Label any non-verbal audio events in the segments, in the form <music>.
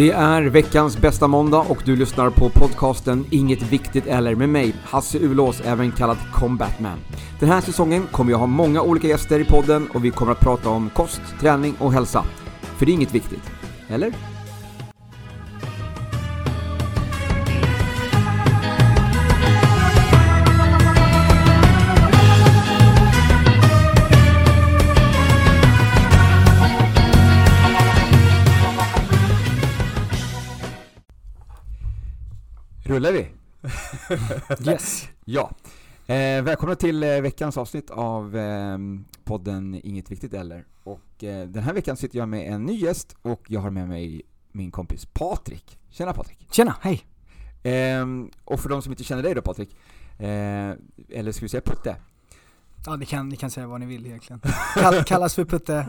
Det är veckans bästa måndag och du lyssnar på podcasten Inget Viktigt Eller med mig, Hasse Ulås, även kallad Combatman. Den här säsongen kommer jag ha många olika gäster i podden och vi kommer att prata om kost, träning och hälsa. För det är inget viktigt. Eller? Rullar vi? <laughs> Yes. Ja. Eh, välkomna till eh, veckans avsnitt av eh, podden Inget Viktigt Eller. Och eh, den här veckan sitter jag med en ny gäst och jag har med mig min kompis Patrik. Tjena Patrik! Tjena, hej! Ehm, och för de som inte känner dig då Patrik, eh, eller ska vi säga Putte? Ja, ni kan, ni kan säga vad ni vill egentligen. Kall, <laughs> kallas för Putte,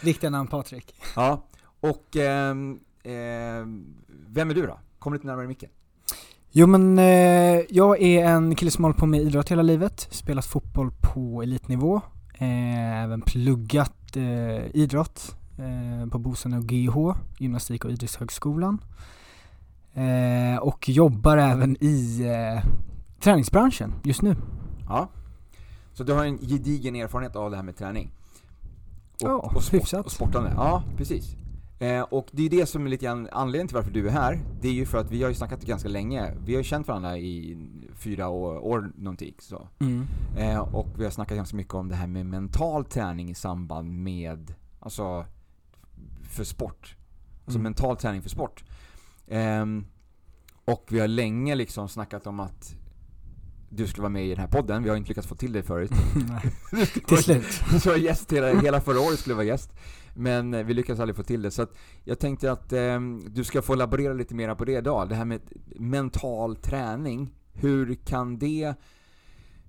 riktiga namn Patrik. Ja. Och ehm, ehm, vem är du då? Kom lite närmare micken. Jo men eh, jag är en kille som hållit på med idrott hela livet, spelat fotboll på elitnivå, eh, även pluggat eh, idrott eh, på Bosön och GH, Gymnastik och idrottshögskolan. Eh, och jobbar även i eh, träningsbranschen just nu. Ja. Så du har en gedigen erfarenhet av det här med träning? Och, Ja, och, sport, hyfsat. och sportande? Ja, precis. Eh, och det är det som är lite grann anledningen till varför du är här. Det är ju för att vi har ju snackat ganska länge. Vi har ju känt varandra i fyra år, år någonting. Så. Mm. Eh, och vi har snackat ganska mycket om det här med mental träning i samband med, alltså, för sport. Alltså Mm. mental träning för sport. Ehm, och vi har länge liksom snackat om att du skulle vara med i den här podden. Vi har inte lyckats få till det förut. <laughs> Nej, <laughs> Till slut. <laughs> Så var gäst hela, hela förra året skulle vara gäst. Men eh, vi lyckades aldrig få till det. Så jag tänkte att eh, du ska få laborera lite mer på det idag. Det här med mental träning. Hur kan det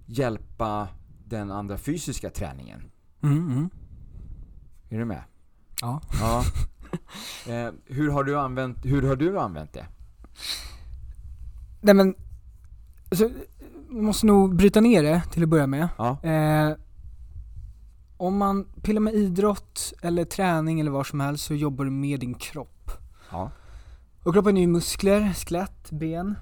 hjälpa den andra fysiska träningen? Mm, mm. Är du med? Ja. Ja. <laughs> eh, hur, har du använt, hur har du använt det? Nej men, alltså, måste nog bryta ner det till att börja med. Ja. Eh, om man pillar med idrott eller träning eller vad som helst så jobbar du med din kropp. Ja. Och kroppen är ju muskler, skelett, ben,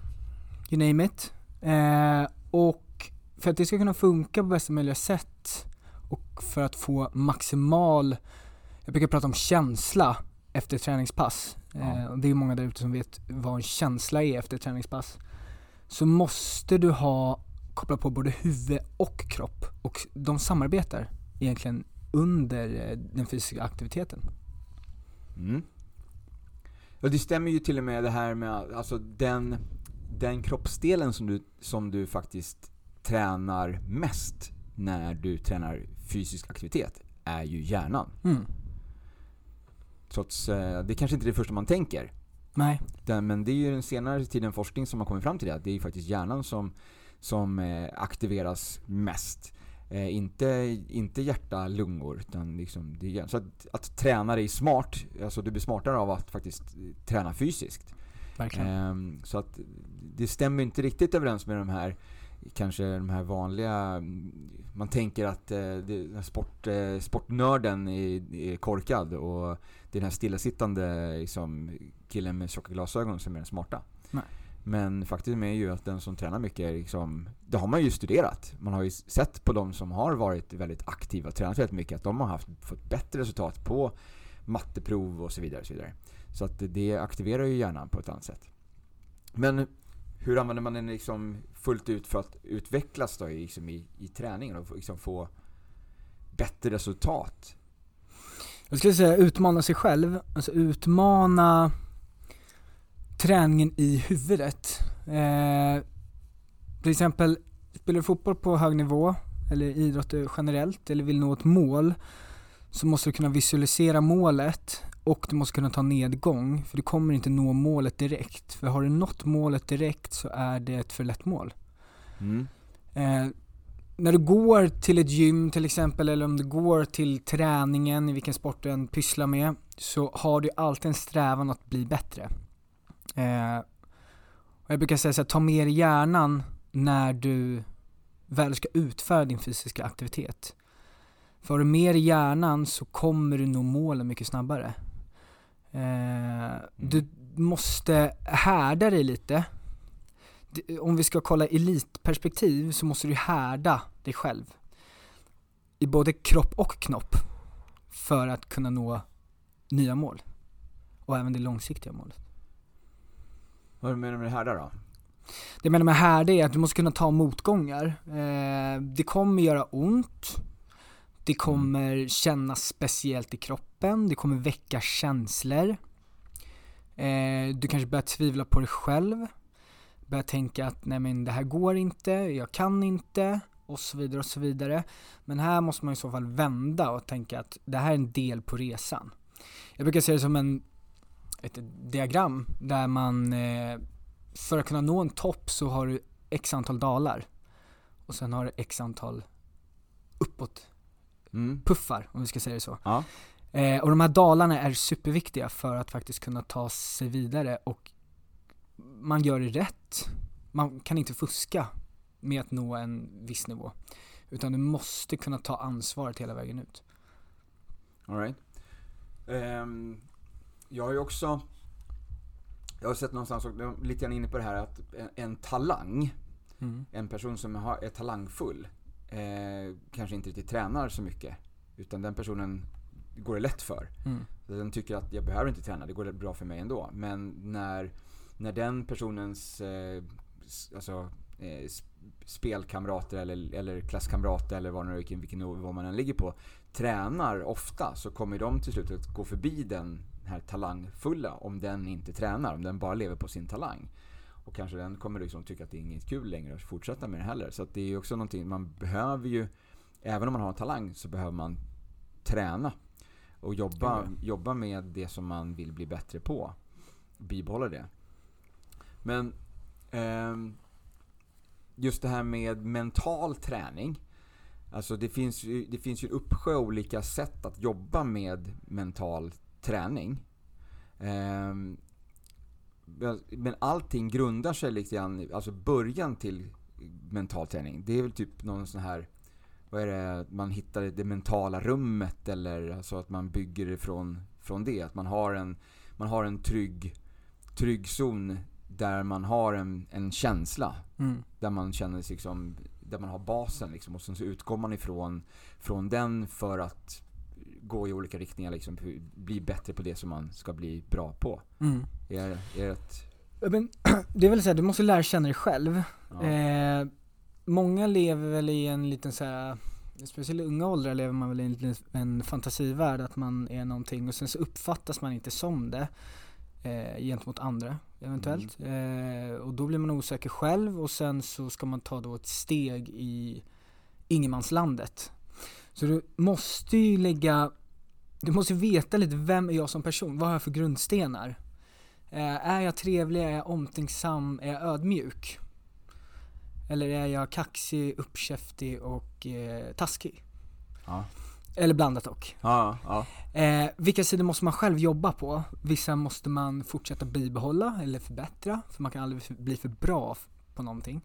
you name it. Eh, och för att det ska kunna funka på bästa möjliga sätt och för att få maximal, jag brukar prata om känsla efter träningspass. Eh, Ja. och det är många där ute som vet vad en känsla är efter träningspass. Så måste du ha kopplat på både huvud och kropp och de samarbetar egentligen under eh, den fysiska aktiviteten. Mm. Ja, det stämmer ju till och med det här med alltså den, den kroppsdelen som du, som du faktiskt tränar mest när du tränar fysisk aktivitet är ju hjärnan. Mm. Trots, eh, det kanske inte är det första man tänker. Nej. Den, men det är ju den senare tiden forskning som har kommit fram till det. att Det är ju faktiskt hjärnan som, som eh, aktiveras mest. Eh, inte, inte hjärta, lungor, utan liksom det. Så att, att träna dig smart, alltså du blir smartare av att faktiskt eh, träna fysiskt. Verkligen. Ehm, så att det stämmer inte riktigt överens med de här kanske de här vanliga, mm, man tänker att eh, det, sport, eh, sportnörden är, är korkad och det är den här stillasittande liksom, killen med tjocka glasögon som är den smarta. Nej. Men faktum är ju att den som tränar mycket är liksom, det har man ju studerat. Man har ju sett på de som har varit väldigt aktiva och tränat väldigt mycket att de har haft, fått bättre resultat på matteprov och så vidare. Och så, vidare. så att det aktiverar ju hjärnan på ett annat sätt. Men hur använder man den liksom fullt ut för att utvecklas då i, liksom i, i träningen och liksom få bättre resultat? Jag skulle säga utmana sig själv, alltså utmana träningen i huvudet. Eh, till exempel, spelar du fotboll på hög nivå, eller idrott generellt, eller vill nå ett mål, så måste du kunna visualisera målet och du måste kunna ta nedgång, för du kommer inte nå målet direkt. För har du nått målet direkt så är det ett för lätt mål. Mm. Eh, när du går till ett gym till exempel, eller om du går till träningen i vilken sport du än pysslar med, så har du alltid en strävan att bli bättre. Eh, och jag brukar säga så här, ta mer hjärnan när du väl ska utföra din fysiska aktivitet. För har du mer i hjärnan så kommer du nå målen mycket snabbare. Eh, du måste härda dig lite. Om vi ska kolla elitperspektiv så måste du härda dig själv. I både kropp och knopp. För att kunna nå nya mål. Och även det långsiktiga målet. Vad menar du med det här då? Det jag menar med härda är att du måste kunna ta motgångar. Eh, det kommer göra ont. Det kommer kännas speciellt i kroppen. Det kommer väcka känslor. Eh, du kanske börjar tvivla på dig själv. Börjar tänka att nej men det här går inte, jag kan inte och så vidare och så vidare. Men här måste man i så fall vända och tänka att det här är en del på resan. Jag brukar se det som en, ett diagram där man eh, för att kunna nå en topp så har du x antal dalar. Och sen har du x antal uppåt Mm. puffar, om vi ska säga det så. Ja. Eh, och de här dalarna är superviktiga för att faktiskt kunna ta sig vidare och man gör det rätt. Man kan inte fuska med att nå en viss nivå. Utan du måste kunna ta ansvaret hela vägen ut. All right. Jag har ju också, jag har sett någonstans, och lite grann inne på det här att en, talang, Mm. en person som är talangfull, eh, kanske inte riktigt tränar så mycket. Utan den personen går det lätt för. Mm. Den tycker att jag behöver inte träna, det går bra för mig ändå. Men när, när den personens eh, alltså, eh, sp- spelkamrater eller, eller klasskamrater eller vad nu, vilken, vilken nivå man än ligger på tränar ofta så kommer de till slut att gå förbi den här talangfulla om den inte tränar, om den bara lever på sin talang. Och kanske den kommer liksom tycka att det är inget kul längre att fortsätta med det heller. Så det är också någonting, man behöver ju, även om man har en talang så behöver man träna. Och jobba, Ja. jobba med det som man vill bli bättre på. Bibehålla det. Men ehm, just det här med mental träning. Alltså det finns ju, det finns ju en uppsjö olika sätt att jobba med mental träning. Ehm, men- allting grundar sig lite grann, alltså början till mental träning. Det är väl typ någon sån här, vad är det, man hittar det mentala rummet eller alltså att man bygger det från, från det. Att man har en, man har en trygg, trygg zon där man har en, en känsla. Mm. Där man känner sig liksom, där man har basen liksom. Och sen så utgår man ifrån från den för att gå i olika riktningar liksom. Bli bättre på det som man ska bli bra på. Mm. Är, är det ett, Men, <clears throat> det är väl så här, du måste lära känna dig själv. ja. Eh, många lever väl i en liten så här, speciellt i unga åldrar lever man väl i en, liten- en fantasivärld att man är någonting och sen så uppfattas man inte som det eh, gentemot andra eventuellt. Eh, och då blir man osäker själv och sen så ska man ta då ett steg i ingenmanslandet. Så du måste ju lägga, du måste veta lite, vem är jag som person? Vad har jag för grundstenar? Eh, är jag trevlig? Är jag omtänksam? Är jag ödmjuk? Eller är jag kaxig, uppkäftig och eh, taskig? Ja. Eller blandat och. Ja, ja. Eh, vilka sidor måste man själv jobba på? Vissa måste man fortsätta bibehålla eller förbättra, för man kan aldrig bli för bra på någonting.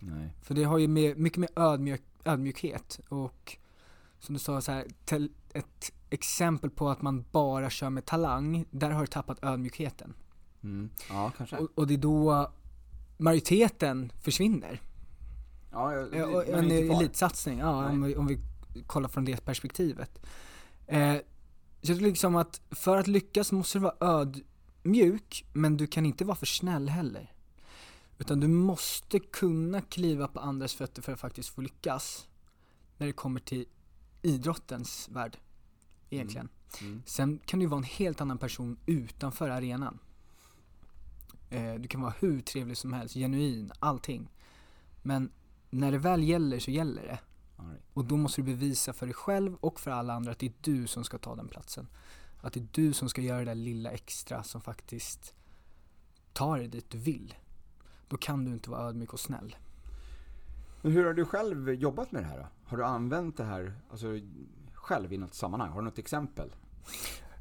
Nej. För det har ju med, mycket med ödmjuk, ödmjukhet och som du sa så här, tel, ett exempel på att man bara kör med talang, där har du tappat ödmjukheten. Mm. Ja, kanske. Och, och det är då majoriteten försvinner. Ja, jag, Ja, och man är en elitsatsning, ja, om vi, om vi kollar från det perspektivet. Eh, så jag tror liksom att för att lyckas måste du vara ödmjuk, men du kan inte vara för snäll heller. Utan du måste kunna kliva på andras fötter för att faktiskt få lyckas. När det kommer till idrottens värld, egentligen. Mm. Sen kan du vara en helt annan person utanför arenan. Eh, du kan vara hur trevlig som helst, genuin, allting. Men när det väl gäller så gäller det. Right. Och då måste du bevisa för dig själv och för alla andra att det är du som ska ta den platsen. Att det är du som ska göra det där lilla extra som faktiskt tar dig dit du vill. Då kan du inte vara ödmjuk och snäll. Men hur har du själv jobbat med det här då? Har du använt det här alltså, själv i något sammanhang? Har du något exempel?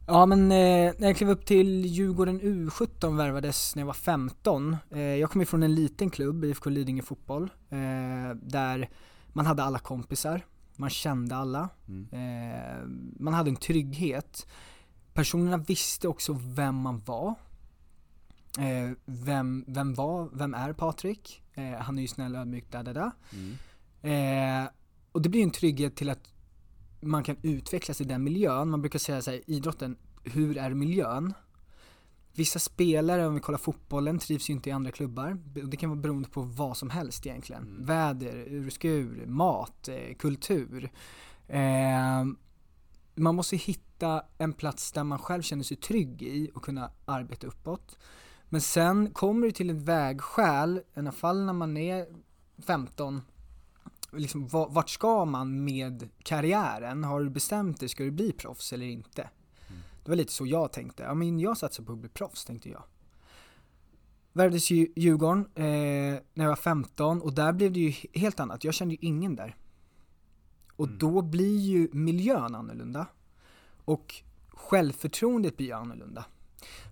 Ja men eh, när jag klev upp till Djurgården U17 värvades när jag var 15. Eh, jag kom ifrån en liten klubb, IFK Lidingö Fotboll, eh, där man hade alla kompisar, man kände alla, Mm. eh, man hade en trygghet. Personerna visste också vem man var. Eh, vem, vem var, vem är Patrik? Eh, han är ju snäll, ödmjuk, da da da. Mm. Eh, och det blir en trygghet till att man kan utvecklas i den miljön. Man brukar säga så här, idrotten, hur är miljön? Vissa spelare, om vi kollar fotbollen, trivs ju inte i andra klubbar. Det kan vara beroende på vad som helst egentligen. Mm. Väder, ur och skur, mat, eh, kultur. Eh, man måste hitta en plats där man själv känner sig trygg i och kunna arbeta uppåt. Men sen kommer det till ett vägskäl, i alla fall när man är 15, liksom, va- vart ska man med karriären? Har du bestämt dig, ska du bli proffs eller inte? Mm. Det var lite så jag tänkte. Ja men jag satsar på att bli proffs, tänkte jag. Värvades i Djurgården eh, när jag var 15 och där blev det ju he- helt annat. Jag kände ju ingen där. Och Mm. då blir ju miljön annorlunda. Och självförtroendet blir annorlunda.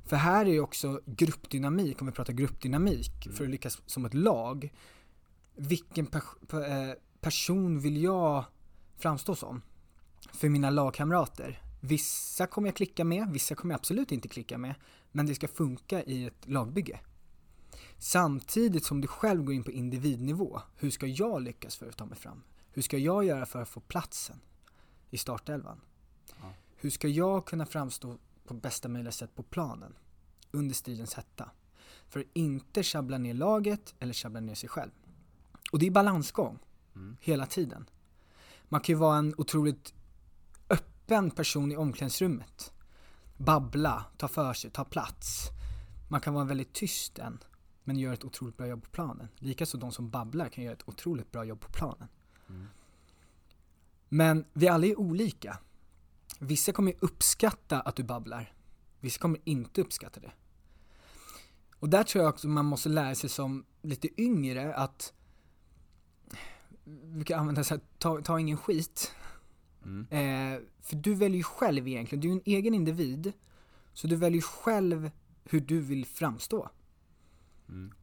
För här är också gruppdynamik, om vi pratar gruppdynamik, Mm. för att lyckas som ett lag. Vilken pers- pe- eh, person vill jag framstå som? För mina lagkamrater. Vissa kommer jag klicka med, vissa kommer jag absolut inte klicka med. Men det ska funka i ett lagbygge. Samtidigt som du själv går in på individnivå. Hur ska jag lyckas för att ta mig fram? Hur ska jag göra för att få platsen i startelvan? Ja. Hur ska jag kunna framstå på bästa möjliga sätt på planen under stridens hetta? För att inte sjabbla ner laget eller sjabbla ner sig själv. Och det är balansgång Mm. hela tiden. Man kan ju vara en otroligt öppen person i omklädningsrummet. Babbla, ta för sig, ta plats. Man kan vara väldigt tyst en, men göra ett otroligt bra jobb på planen. Likaså de som babblar kan göra ett otroligt bra jobb på planen. Mm. Men vi alla är olika. Vissa kommer uppskatta att du babblar. Vissa kommer inte uppskatta det. Och där tror jag också man måste lära sig som lite yngre att vi kan använda så här, ta, ta ingen skit. Mm. Eh, för du väljer ju själv egentligen, du är en egen individ. Så du väljer själv hur du vill framstå. Mm.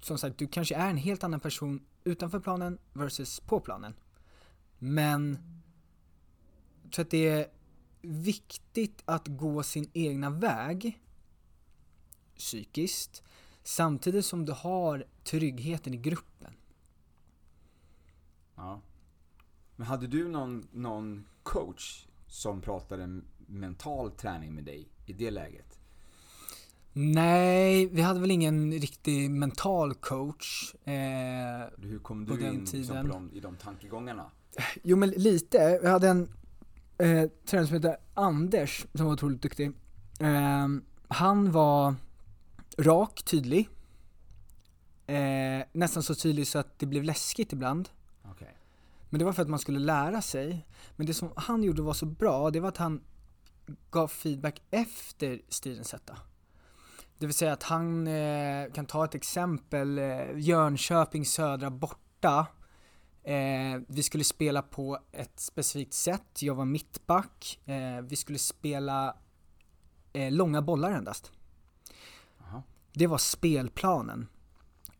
Som sagt, du kanske är en helt annan person utanför planen versus på planen. Men jag tror att det är viktigt att gå sin egna väg psykiskt samtidigt som du har tryggheten i gruppen. Ja. Men hade du någon, någon coach som pratade mental träning med dig i det läget? Nej, vi hade väl ingen riktig mental coach. Eh, Hur kom du in liksom, tiden. på de, i de tankegångarna? Jo men lite. Jag hade en eh, tränare som hette Anders som var otroligt duktig. Eh, han var rak, tydlig. Eh, nästan så tydlig så att det blev läskigt ibland. Okej. Men det var för att man skulle lära sig. Men det som han gjorde var så bra, det var att han gav feedback efter stridens hetta. Det vill säga att han eh, kan ta ett exempel, eh, Jönköping södra borta. Eh, vi skulle spela på ett specifikt sätt, jag var mittback. Eh, vi skulle spela eh, långa bollar endast. Jaha. Det var spelplanen.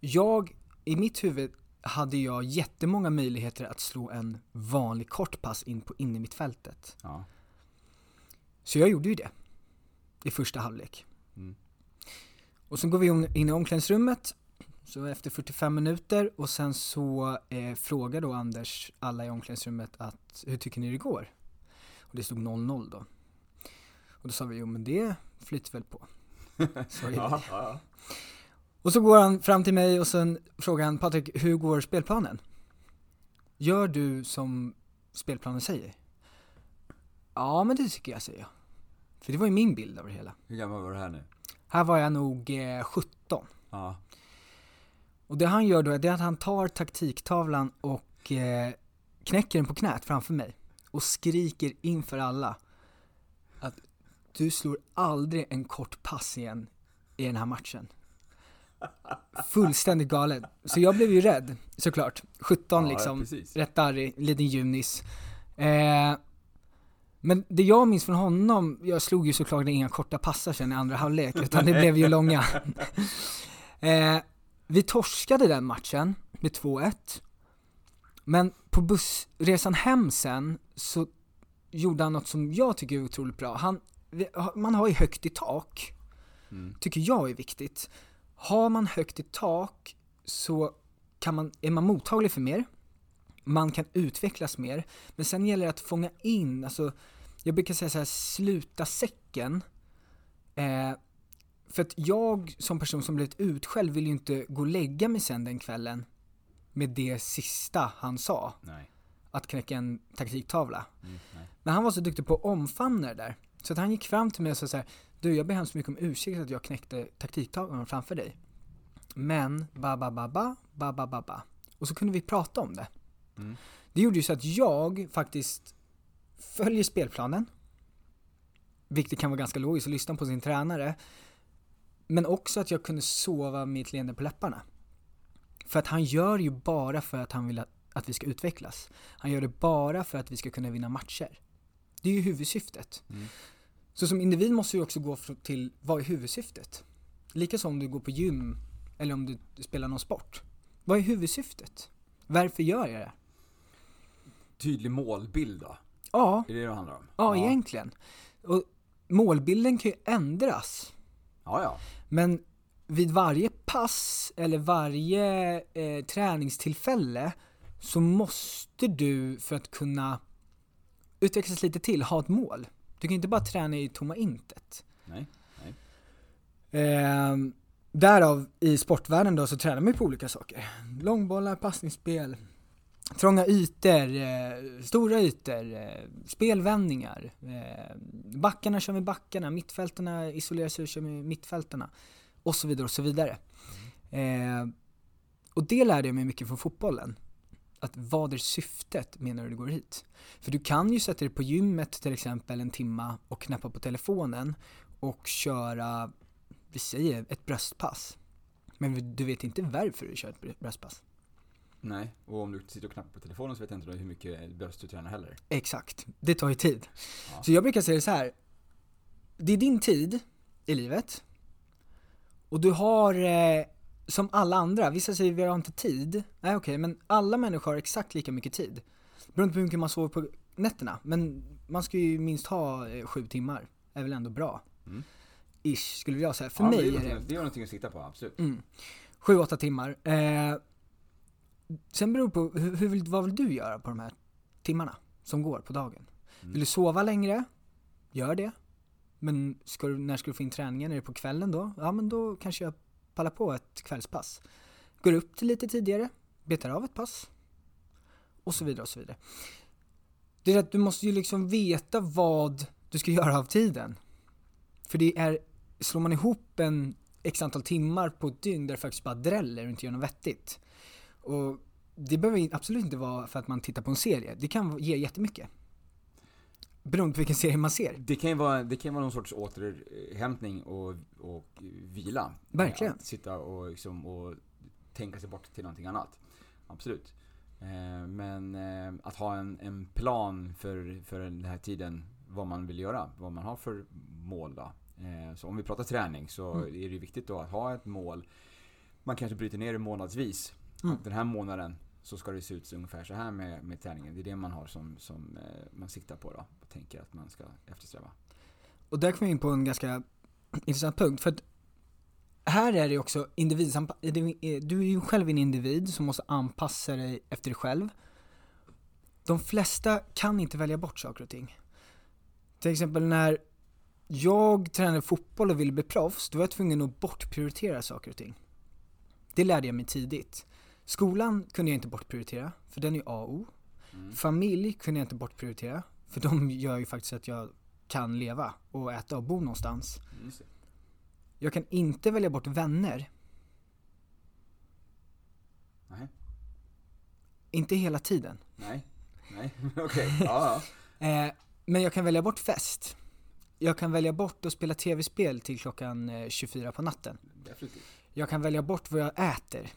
Jag, i mitt huvud, hade jag jättemånga möjligheter att slå en vanlig kortpass in på in i mitt fältet. Ja. Så jag gjorde ju det. I första halvlek. Mm. Och så går vi in in i omklädningsrummet, så efter 45 minuter och sen så eh, frågar då Anders alla i omklädningsrummet att hur tycker ni det går? Och det stod 0-0 då. Och då sa vi jo men det flyter väl på. Så är det. Ja, ja, Och så går han fram till mig och sen frågar han Patrik, hur går spelplanen? Gör du som spelplanen säger? Ja men det tycker jag, säger jag. För det var ju min bild av det hela. Hur gammal var du här nu? Här var jag nog eh, 17. Ja. Och det han gör då är att han tar taktiktavlan och eh, knäcker den på knät framför mig. Och skriker inför alla att du slår aldrig en kort pass igen i den här matchen. Fullständigt galet. Så jag blev ju rädd, såklart. 17 ja, liksom, precis. rätt arg, liten junis. Eh, men det jag minns från honom, jag slog ju såklart inga korta passar sen i andra halvlek, utan det blev ju långa. <laughs> eh, vi torskade den matchen med 2-1. Men på bussresan hem sen så gjorde han något som jag tycker är otroligt bra. Han man har ju högt i tak, Mm. tycker jag är viktigt. Har man högt i tak så kan man, är man mottaglig för mer, man kan utvecklas mer, men sen gäller det att fånga in, alltså jag brukar säga så här, sluta säcken. Eh, för att jag som person som blivit utskälld vill ju inte gå och lägga mig sen den kvällen med det sista han sa, Nej. att knäcka en taktiktavla. Mm. Men han var så duktig på att omfamna det där. Så att han gick fram till mig och sa så här, du jag ber hemskt mycket om ursäkt att jag knäckte taktiktavlan framför dig. Men, ba ba ba ba, ba ba ba ba. Och så kunde vi prata om det. Mm. Det gjorde ju så att jag faktiskt följer spelplanen, vilket kan vara ganska logiskt att lyssna på sin tränare, men också att jag kunde sova med ett leende på läpparna. För att han gör ju bara för att han vill att, att vi ska utvecklas. Han gör det bara för att vi ska kunna vinna matcher. Det är ju huvudsyftet. Mm. Så som individ måste du också gå till, vad är huvudsyftet? Likaså om du går på gym, eller om du spelar någon sport. Vad är huvudsyftet? Varför gör jag det? Tydlig målbild då? Ja, Är det det handlar om? ja, egentligen. Och målbilden kan ju ändras. Ja, ja. Men vid varje pass eller varje eh, träningstillfälle så måste du för att kunna utvecklas lite till ha ett mål. Du kan inte bara träna i tomma intet. Nej. Eh, därav i sportvärlden då så tränar man ju på olika saker. Långbollar, passningsspel, trånga ytor, eh, stora ytor, eh, spelvändningar. Eh, backarna kör med backarna, mittfältarna isolerar sig och kör med mittfältarna. Och så vidare och så vidare. Eh, och det lärde jag mig mycket från fotbollen. Att vad är syftet med när du går hit? För du kan ju sätta dig på gymmet till exempel en timma och knäppa på telefonen och köra, vi säger ett bröstpass. Men du vet inte varför du kör ett bröstpass. Nej. Och om du sitter och knappar på telefonen så vet jag inte hur mycket bröst du tränar heller. Exakt, det tar ju tid. Ja. Så jag brukar säga så här. Det är din tid i livet. Och du har, eh, som alla andra, vissa säger vi har inte tid. Nej okej, men alla människor har exakt lika mycket tid. Beroende på hur mycket man sover på nätterna. Men man ska ju minst ha eh, sju timmar. Är väl ändå bra. Mm. Ish, skulle jag säga. För ja, mig det är, är det någonting- det är någonting att sikta på, absolut. Mm. Sju, åtta timmar. Eh, sen beror det på, hur, hur vad vill du göra på de här timmarna som går på dagen? Mm. Vill du sova längre? Gör det. Men ska du, när ska du få in träningen? Är det på kvällen då? Ja men då kanske jag pallar på ett kvällspass. Går upp till lite tidigare, betar av ett pass. Och så vidare och så vidare. Det är att du måste ju liksom veta vad du ska <laughs> göra av tiden. För det är, slår man ihop en x antal timmar på ett dygn där det faktiskt bara dräller och inte gör något vettigt. Och det behöver absolut inte vara för att man tittar på en serie. Det kan ge jättemycket. Beroende på vilken serie man ser. Det kan ju vara, det kan vara någon sorts återhämtning och, och vila. Verkligen. Att sitta och, liksom, och tänka sig bort till någonting annat. Absolut. Eh, Men eh, att ha en, en plan för, för den här tiden, vad man vill göra, vad man har för mål då. Eh, Så om vi pratar träning så Mm. är det viktigt då att ha ett mål. Man kanske bryter ner det månadsvis. Mm. Den här månaden så ska det se ut ungefär så här med, med träningen. Det är det man har som, som eh, man siktar på då. Och tänker att man ska eftersträva. Och där kommer vi in på en ganska intressant punkt. För att här är det också individsanpa- Du är ju själv en individ som måste anpassa dig efter dig själv. De flesta kan inte välja bort saker och ting. Till exempel när jag tränade fotboll och ville bli proffs, då var jag tvungen att bortprioritera saker och ting. Det lärde jag mig tidigt. Skolan kunde jag inte bortprioritera, för den är A och O. Mm. Familj kunde jag inte bortprioritera, för de gör ju faktiskt att jag kan leva och äta och bo någonstans. Det. Jag kan inte välja bort vänner, Nej. inte hela tiden. Nej. Nej. <laughs> Okej. Ja, ja. <laughs> Eh, men jag kan välja bort fest. Jag kan välja bort att spela tv-spel till klockan eh, 24 på natten. Definitivt. Jag kan välja bort vad jag äter,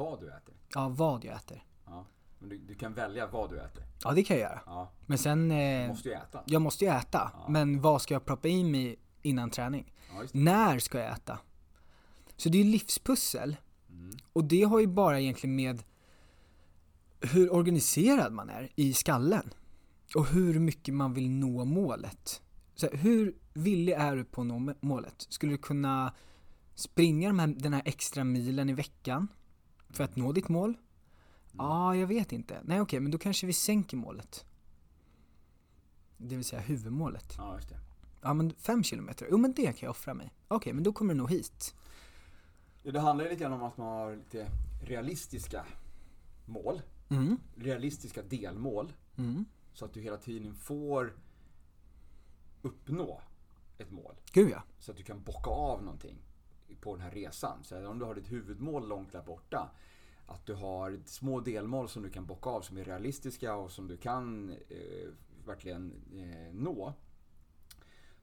Vad du äter. ja vad jag äter. Ja. Men du, du kan välja vad du äter. Ja det kan jag göra. Ja. Men sen, Du eh, måste ju äta. jag måste ju äta. Ja. Men vad ska jag proppa i mig innan träning? Ja. När ska jag äta? Så det är livspussel. Mm. Och det har ju bara egentligen med hur organiserad man är i skallen. Och hur mycket man vill nå målet Så här, hur villig är du på att nå målet? Skulle du kunna springa de här, den här extra milen i veckan för att nå ditt mål? Ja, ah, jag vet inte. Nej okej, men då kanske vi sänker målet. Det vill säga huvudmålet. Ja, just det. Ja men fem kilometer, jo men det kan jag offra mig. Okej, men då kommer du nog hit. Ja, det handlar ju lite grann om att man har lite realistiska mål. Mm, Realistiska delmål. mm. Så att du hela tiden får uppnå ett mål. Gud ja. Så att du kan bocka av någonting på den här resan. Så om du har ditt huvudmål långt där borta. Att du har små delmål som du kan bocka av som är realistiska och som du kan eh, verkligen eh, nå.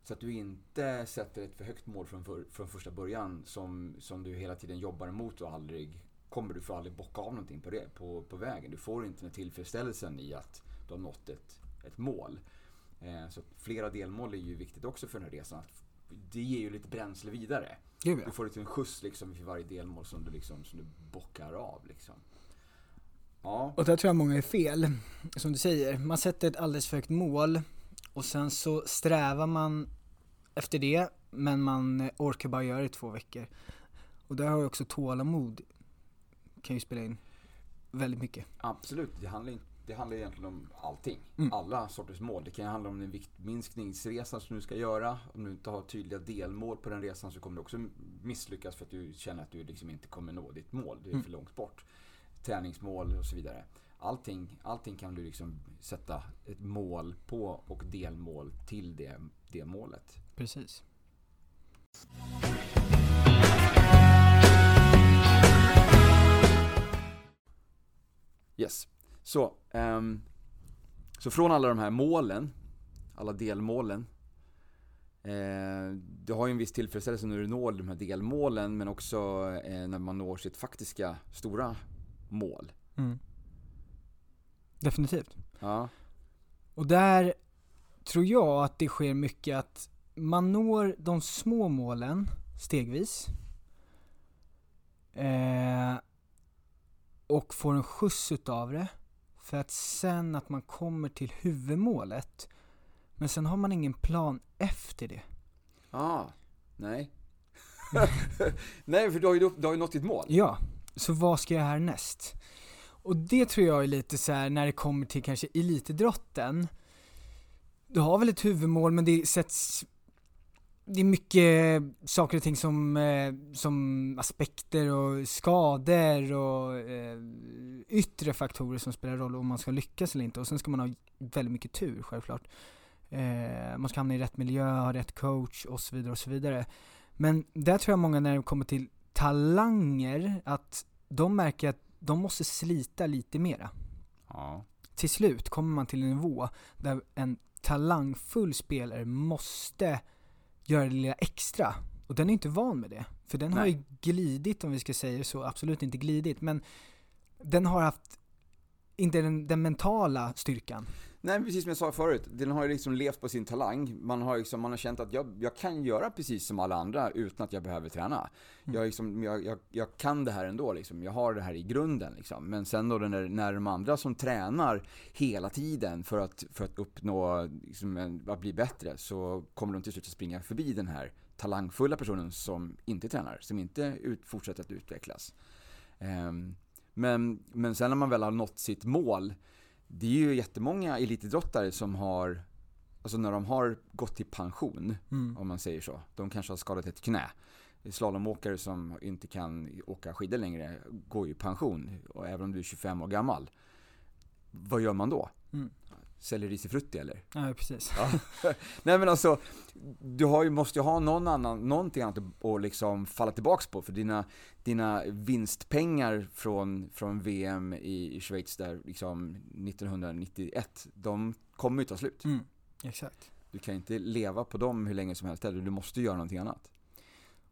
Så att du inte sätter ett för högt mål från, för, från första början som, som du hela tiden jobbar emot och aldrig kommer du får aldrig bocka av någonting på, det, på, på vägen. Du får inte den tillfredsställelsen i att du har nått ett, ett mål. Eh, så flera delmål är ju viktigt också för den här resan. Att det ger ju lite bränsle vidare. Gud ja. Du får lite en skjuts liksom för varje delmål som du, liksom, som du bockar av. Liksom. Ja, Och där tror jag många är fel. Som du säger, man sätter ett alldeles för högt mål och sen så strävar man efter det men man orkar bara göra det i två veckor. Och där har ju också tålamod kan ju spela in väldigt mycket. absolut. Det handlar, inte- det handlar egentligen om allting. Mm. Alla sorters mål. Det kan handla om en viktminskningsresa som du ska göra. Om du inte har tydliga delmål på den resan så kommer du också misslyckas för att du känner att du liksom inte kommer nå ditt mål. Det är Mm. för långt bort. Träningsmål och så vidare. Allting, allting kan du liksom sätta ett mål på och delmål till det, det målet. Precis. Yes. Så, ehm, så från alla de här målen, alla delmålen. Eh, du har ju en viss tillfredsställelse när du når de här delmålen men också eh, när man når sitt faktiska stora mål. Mm. Definitivt. Ja, Och där tror jag att det sker mycket att man når de små målen stegvis. Eh, och får en skjuts utav det. För att sen att man kommer till huvudmålet. Men sen har man ingen plan efter det. ah, nej. <laughs> nej, för du har, ju, du har ju nått ditt mål. Ja, så vad ska jag härnäst? Och det tror jag är lite så här när det kommer till kanske elitidrotten. Du har väl ett huvudmål men det sätts det är mycket saker och ting som, eh, som aspekter och skador och eh, yttre faktorer som spelar roll om man ska lyckas eller inte. Och sen ska man ha väldigt mycket tur självklart. Eh, man ska hamna i rätt miljö, ha rätt coach och så vidare och så vidare. Men där tror jag många när det kommer till talanger, att de märker att de måste slita lite mera. Ja. Till slut kommer man till en nivå där en talangfull spelare måste göra det lilla extra. Och den är inte van med det. För den har Nej. ju glidit, om vi ska säga så, absolut inte glidit, men den har haft inte den, den mentala styrkan. Nej, precis som jag sa förut. Den har ju liksom levt på sin talang. Man har, liksom, man har känt att jag, jag kan göra precis som alla andra utan att jag behöver träna. Jag, liksom, jag, jag, jag kan det här ändå, liksom. jag har det här i grunden. Liksom. Men sen då när, när de andra som tränar hela tiden för att, för att uppnå, liksom, en, att bli bättre, så kommer de till slut att springa förbi den här talangfulla personen som inte tränar, som inte ut, fortsätter att utvecklas. Ehm, men, men sen när man väl har nått sitt mål, det är ju jättemånga elitidrottare som har, alltså när de har gått till pension, Mm. om man säger så. De kanske har skadat ett knä. Slalomåkare som inte kan åka skidor längre går ju i pension, och även om du är 25 år gammal. Vad gör man då? Mm. Säljer risifrutti eller? Ja, precis. <laughs> Nej men alltså, du har ju, måste ju ha någon annan, någonting annat att liksom falla tillbaks på. För dina, dina vinstpengar från, från VM i, i Schweiz där liksom 1991, de kommer ju ta slut. Mm. Exakt. Du kan inte leva på dem hur länge som helst du måste göra någonting annat.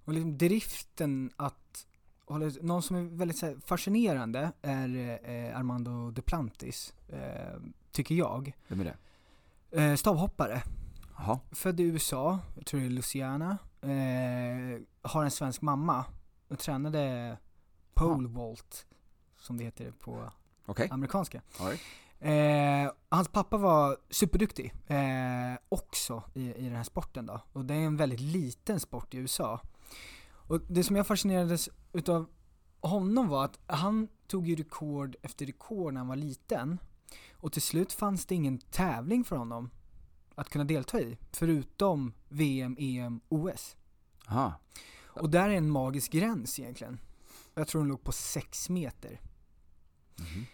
Och liksom driften att någon som är väldigt fascinerande är eh, Armando Duplantis, eh, tycker jag. Vem är det? Eh, stavhoppare, Jaha. född i USA, jag tror det är Louisiana, eh, har en svensk mamma och tränade pole vault, som det heter på Okej. amerikanska. Right. Eh, hans pappa var superduktig eh, också i, i den här sporten då. Och det är en väldigt liten sport i USA. Och det som jag fascinerades utav honom var att han tog ju rekord efter rekord när han var liten. Och till slut fanns det ingen tävling för honom att kunna delta i, förutom VM, EM, OS. Aha. Och där är en magisk gräns egentligen. Jag tror den låg på 6 meter. Mhm.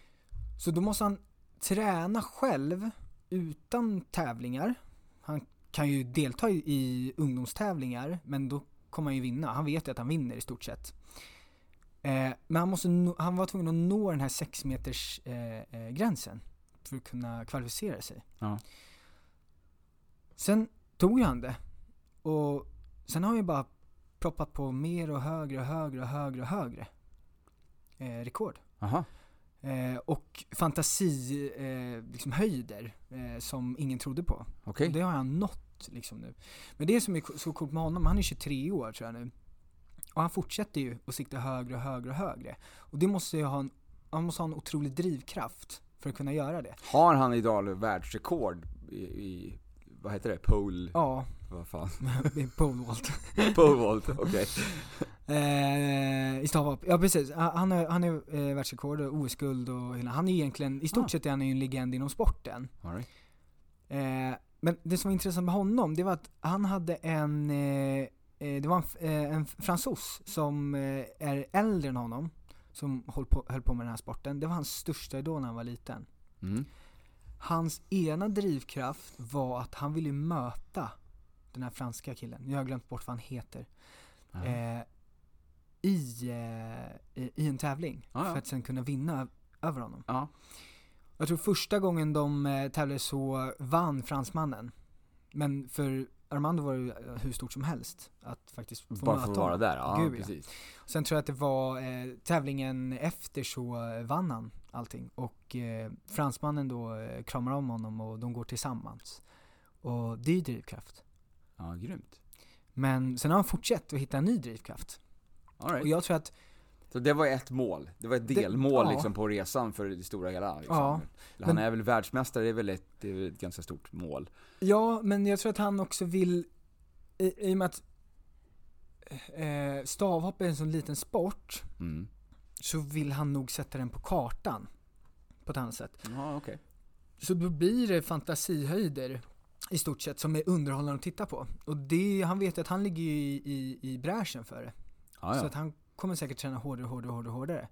Så då måste han träna själv utan tävlingar. Han kan ju delta i, i ungdomstävlingar, men då kommer han ju vinna. Han vet ju att han vinner i stort sett. Eh, men han, måste nå, han var tvungen att nå den här 6 meters eh, eh, gränsen för att kunna kvalificera sig. Ja. Sen tog han det. Och sen har han ju bara proppat på mer och högre och högre och högre och högre eh, rekord. Eh, och fantasi, eh, liksom höjder eh, som ingen trodde på. Och det har han nått liksom nu. Men det som är så coolt med honom, han är 23 år tror jag nu. Och han fortsätter ju att sikta högre och högre och högre. Och det måste ju ha en, han måste ha en otrolig drivkraft för att kunna göra det. Har han idag världsrekord i, i vad heter det? Pole... Ja, Vad fan? <laughs> pole vault. <laughs> Pole vault, okej. <laughs> Eh, I stavhopp, ja precis. Han är, han är eh, världsrekord och OS-guld och hela, han är egentligen, i stort Ah. sett är han ju en legend inom sporten. All right. Eh, men det som var intressant med honom, det var att han hade en, eh, det var en, eh, en fransos som eh, är äldre än honom, som höll på, höll på med den här sporten. Det var hans största idol när han var liten. Mm. Hans ena drivkraft var att han ville möta den här franska killen, jag har glömt bort vad han heter, eh, i, eh, i, i en tävling. Ja. För att sen kunna vinna över honom. Ja. Jag tror första gången de eh, tävlade så vann fransmannen. Men för Armando var ju eh, hur stort som helst att faktiskt få Bara möta för att vara där, ja Gud, ja. precis. Sen tror jag att det var eh, tävlingen efter så vann han allting. Och eh, fransmannen då eh, kramar om honom och de går tillsammans. Och det är ju drivkraft. Ja, grymt. Men sen har han fortsatt att hitta en ny drivkraft. All right. Och jag tror att, Så det var ett mål, det var ett Det- delmål ja. liksom på resan för det stora hela liksom. Ja, Han men- är väl världsmästare, det är väl ett, det är ett ganska stort mål. ja men jag tror att han också vill, i, i och med att eh, stavhopp är en sån liten sport, Mm. så vill han nog sätta den på kartan. På ett annat sätt. Ja, okej. Så då blir det fantasihöjder i stort sett som är underhållande att titta på. Och det, han vet att han ligger ju i, i, i bräschen för det. Ja, Så att han kommer säkert träna hårdare, hårdare, hårdare, hårdare.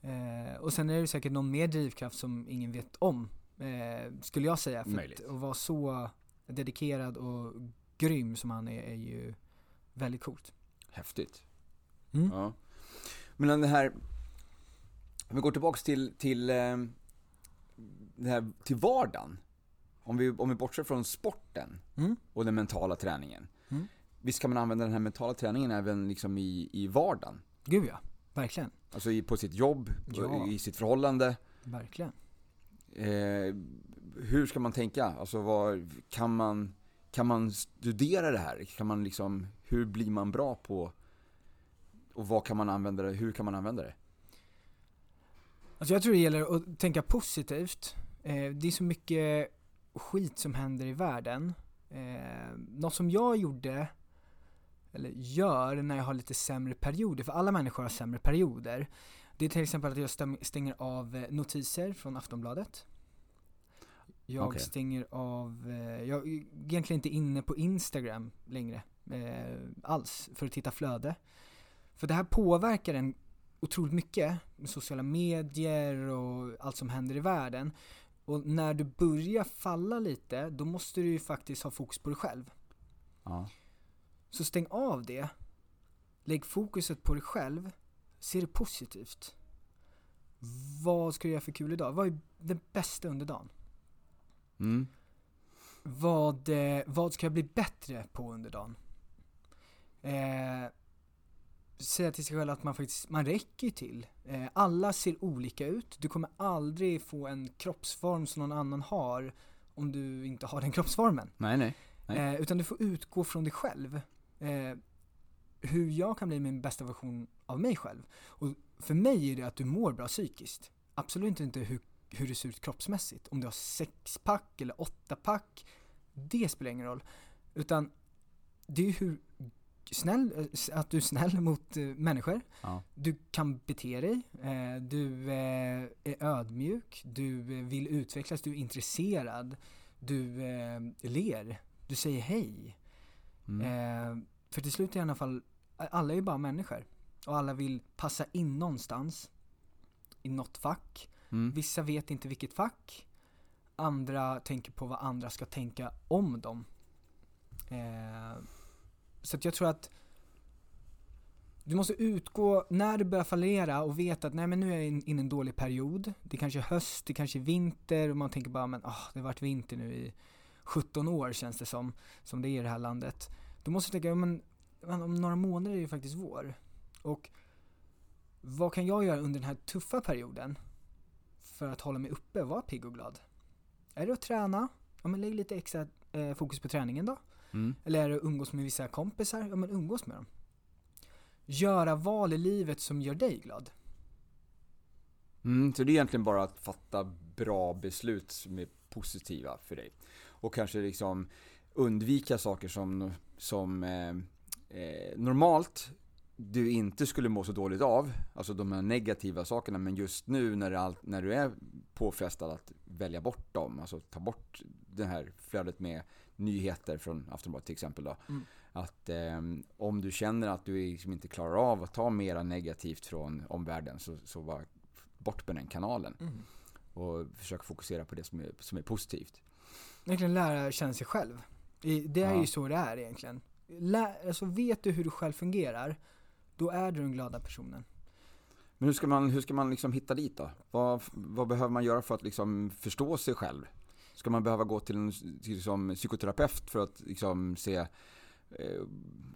Eh, och sen är det säkert någon mer drivkraft som ingen vet om, eh, skulle jag säga. För Möjligt. att, att vara så dedikerad och grym som han är, är ju väldigt coolt. Häftigt. Mm. Ja. Men den här, om vi går tillbaks till, till, eh, det här, till vardagen. Om vi, om vi bortser från sporten Mm. och den mentala träningen. Mm. Visst kan man använda den här mentala träningen även liksom i, i vardagen? Gud ja, verkligen. Alltså i, på sitt jobb, Ja. i sitt förhållande. Verkligen. Eh, hur ska man tänka? Alltså vad, kan man, kan man studera det här? Kan man liksom, hur blir man bra på, och vad kan man använda det, hur kan man använda det? Alltså jag tror det gäller att tänka positivt. Eh, det är så mycket skit som händer i världen. Eh, något som jag gjorde, eller gör, när jag har lite sämre perioder, för alla människor har sämre perioder. Det är till exempel att jag stänger av eh, notiser från Aftonbladet. Jag Okej. stänger av, eh, jag är egentligen inte inne på Instagram längre eh, alls för att titta flöde. För det här påverkar en otroligt mycket med sociala medier och allt som händer i världen. Och när du börjar falla lite, då måste du ju faktiskt ha fokus på dig själv. Ja. Så stäng av det. Lägg fokuset på dig själv. Se det positivt. Vad ska du göra för kul idag? Vad är det bästa under dagen? Mm. Vad, eh, vad ska jag bli bättre på under dagen? Eh, säga till sig själv att man faktiskt, man räcker till. Eh, alla ser olika ut. Du kommer aldrig få en kroppsform som någon annan har om du inte har den kroppsformen. Nej, nej. Nej. Eh, utan du får utgå från dig själv. Eh, hur jag kan bli min bästa version av mig själv. Och för mig är det att du mår bra psykiskt. Absolut inte hur hur det ser ut kroppsmässigt. Om du har sexpack eller åttapack, det spelar ingen roll. Utan det är hur snäll, eh, att du är snäll mot eh, människor. Ja. Du kan bete dig, eh, du är ödmjuk, du vill utvecklas, du är intresserad, du ler, du säger hej. Mm. Eh, för till slut i alla fall, alla är ju bara människor. Och alla vill passa in någonstans. I något fack. Mm. Vissa vet inte vilket fack. Andra tänker på vad andra ska tänka om dem. Eh, så att jag tror att du måste utgå, när du börjar fallera och vet att nej men nu är jag in- inne i en dålig period. Det kanske är höst, det kanske är vinter och man tänker bara men ah, det har varit vinter nu i 17 år känns det som, som det är i det här landet. Då måste du tänka, men om några månader är det ju faktiskt vår. Och vad kan jag göra under den här tuffa perioden för att hålla mig uppe och vara pigg och glad? Är det att träna? Ja men lägg lite extra eh, fokus på träningen då. Mm. Eller är det att umgås med vissa kompisar? Ja men umgås med dem. Göra val i livet som gör dig glad. Mm, så det är egentligen bara att fatta bra beslut som är positiva för dig. Och kanske liksom undvika saker som, som eh, eh, normalt du inte skulle må så dåligt av, alltså de här negativa sakerna, men just nu när, det all, när du är påfrestad att välja bort dem, alltså ta bort det här flödet med nyheter från Aftonbladet till exempel då. Mm. Att eh, om du känner att du liksom inte klarar av att ta mera negativt från omvärlden så, så bara bort med den kanalen och försök fokusera på det som är, som är positivt. Egentligen lära känna sig själv. Det är Ja. ju så det är egentligen. Lä, alltså vet du hur du själv fungerar, då är du den glada personen. Men hur ska man, hur ska man liksom hitta dit då? Vad, vad behöver man göra för att liksom förstå sig själv? Ska man behöva gå till en till liksom psykoterapeut för att liksom se eh,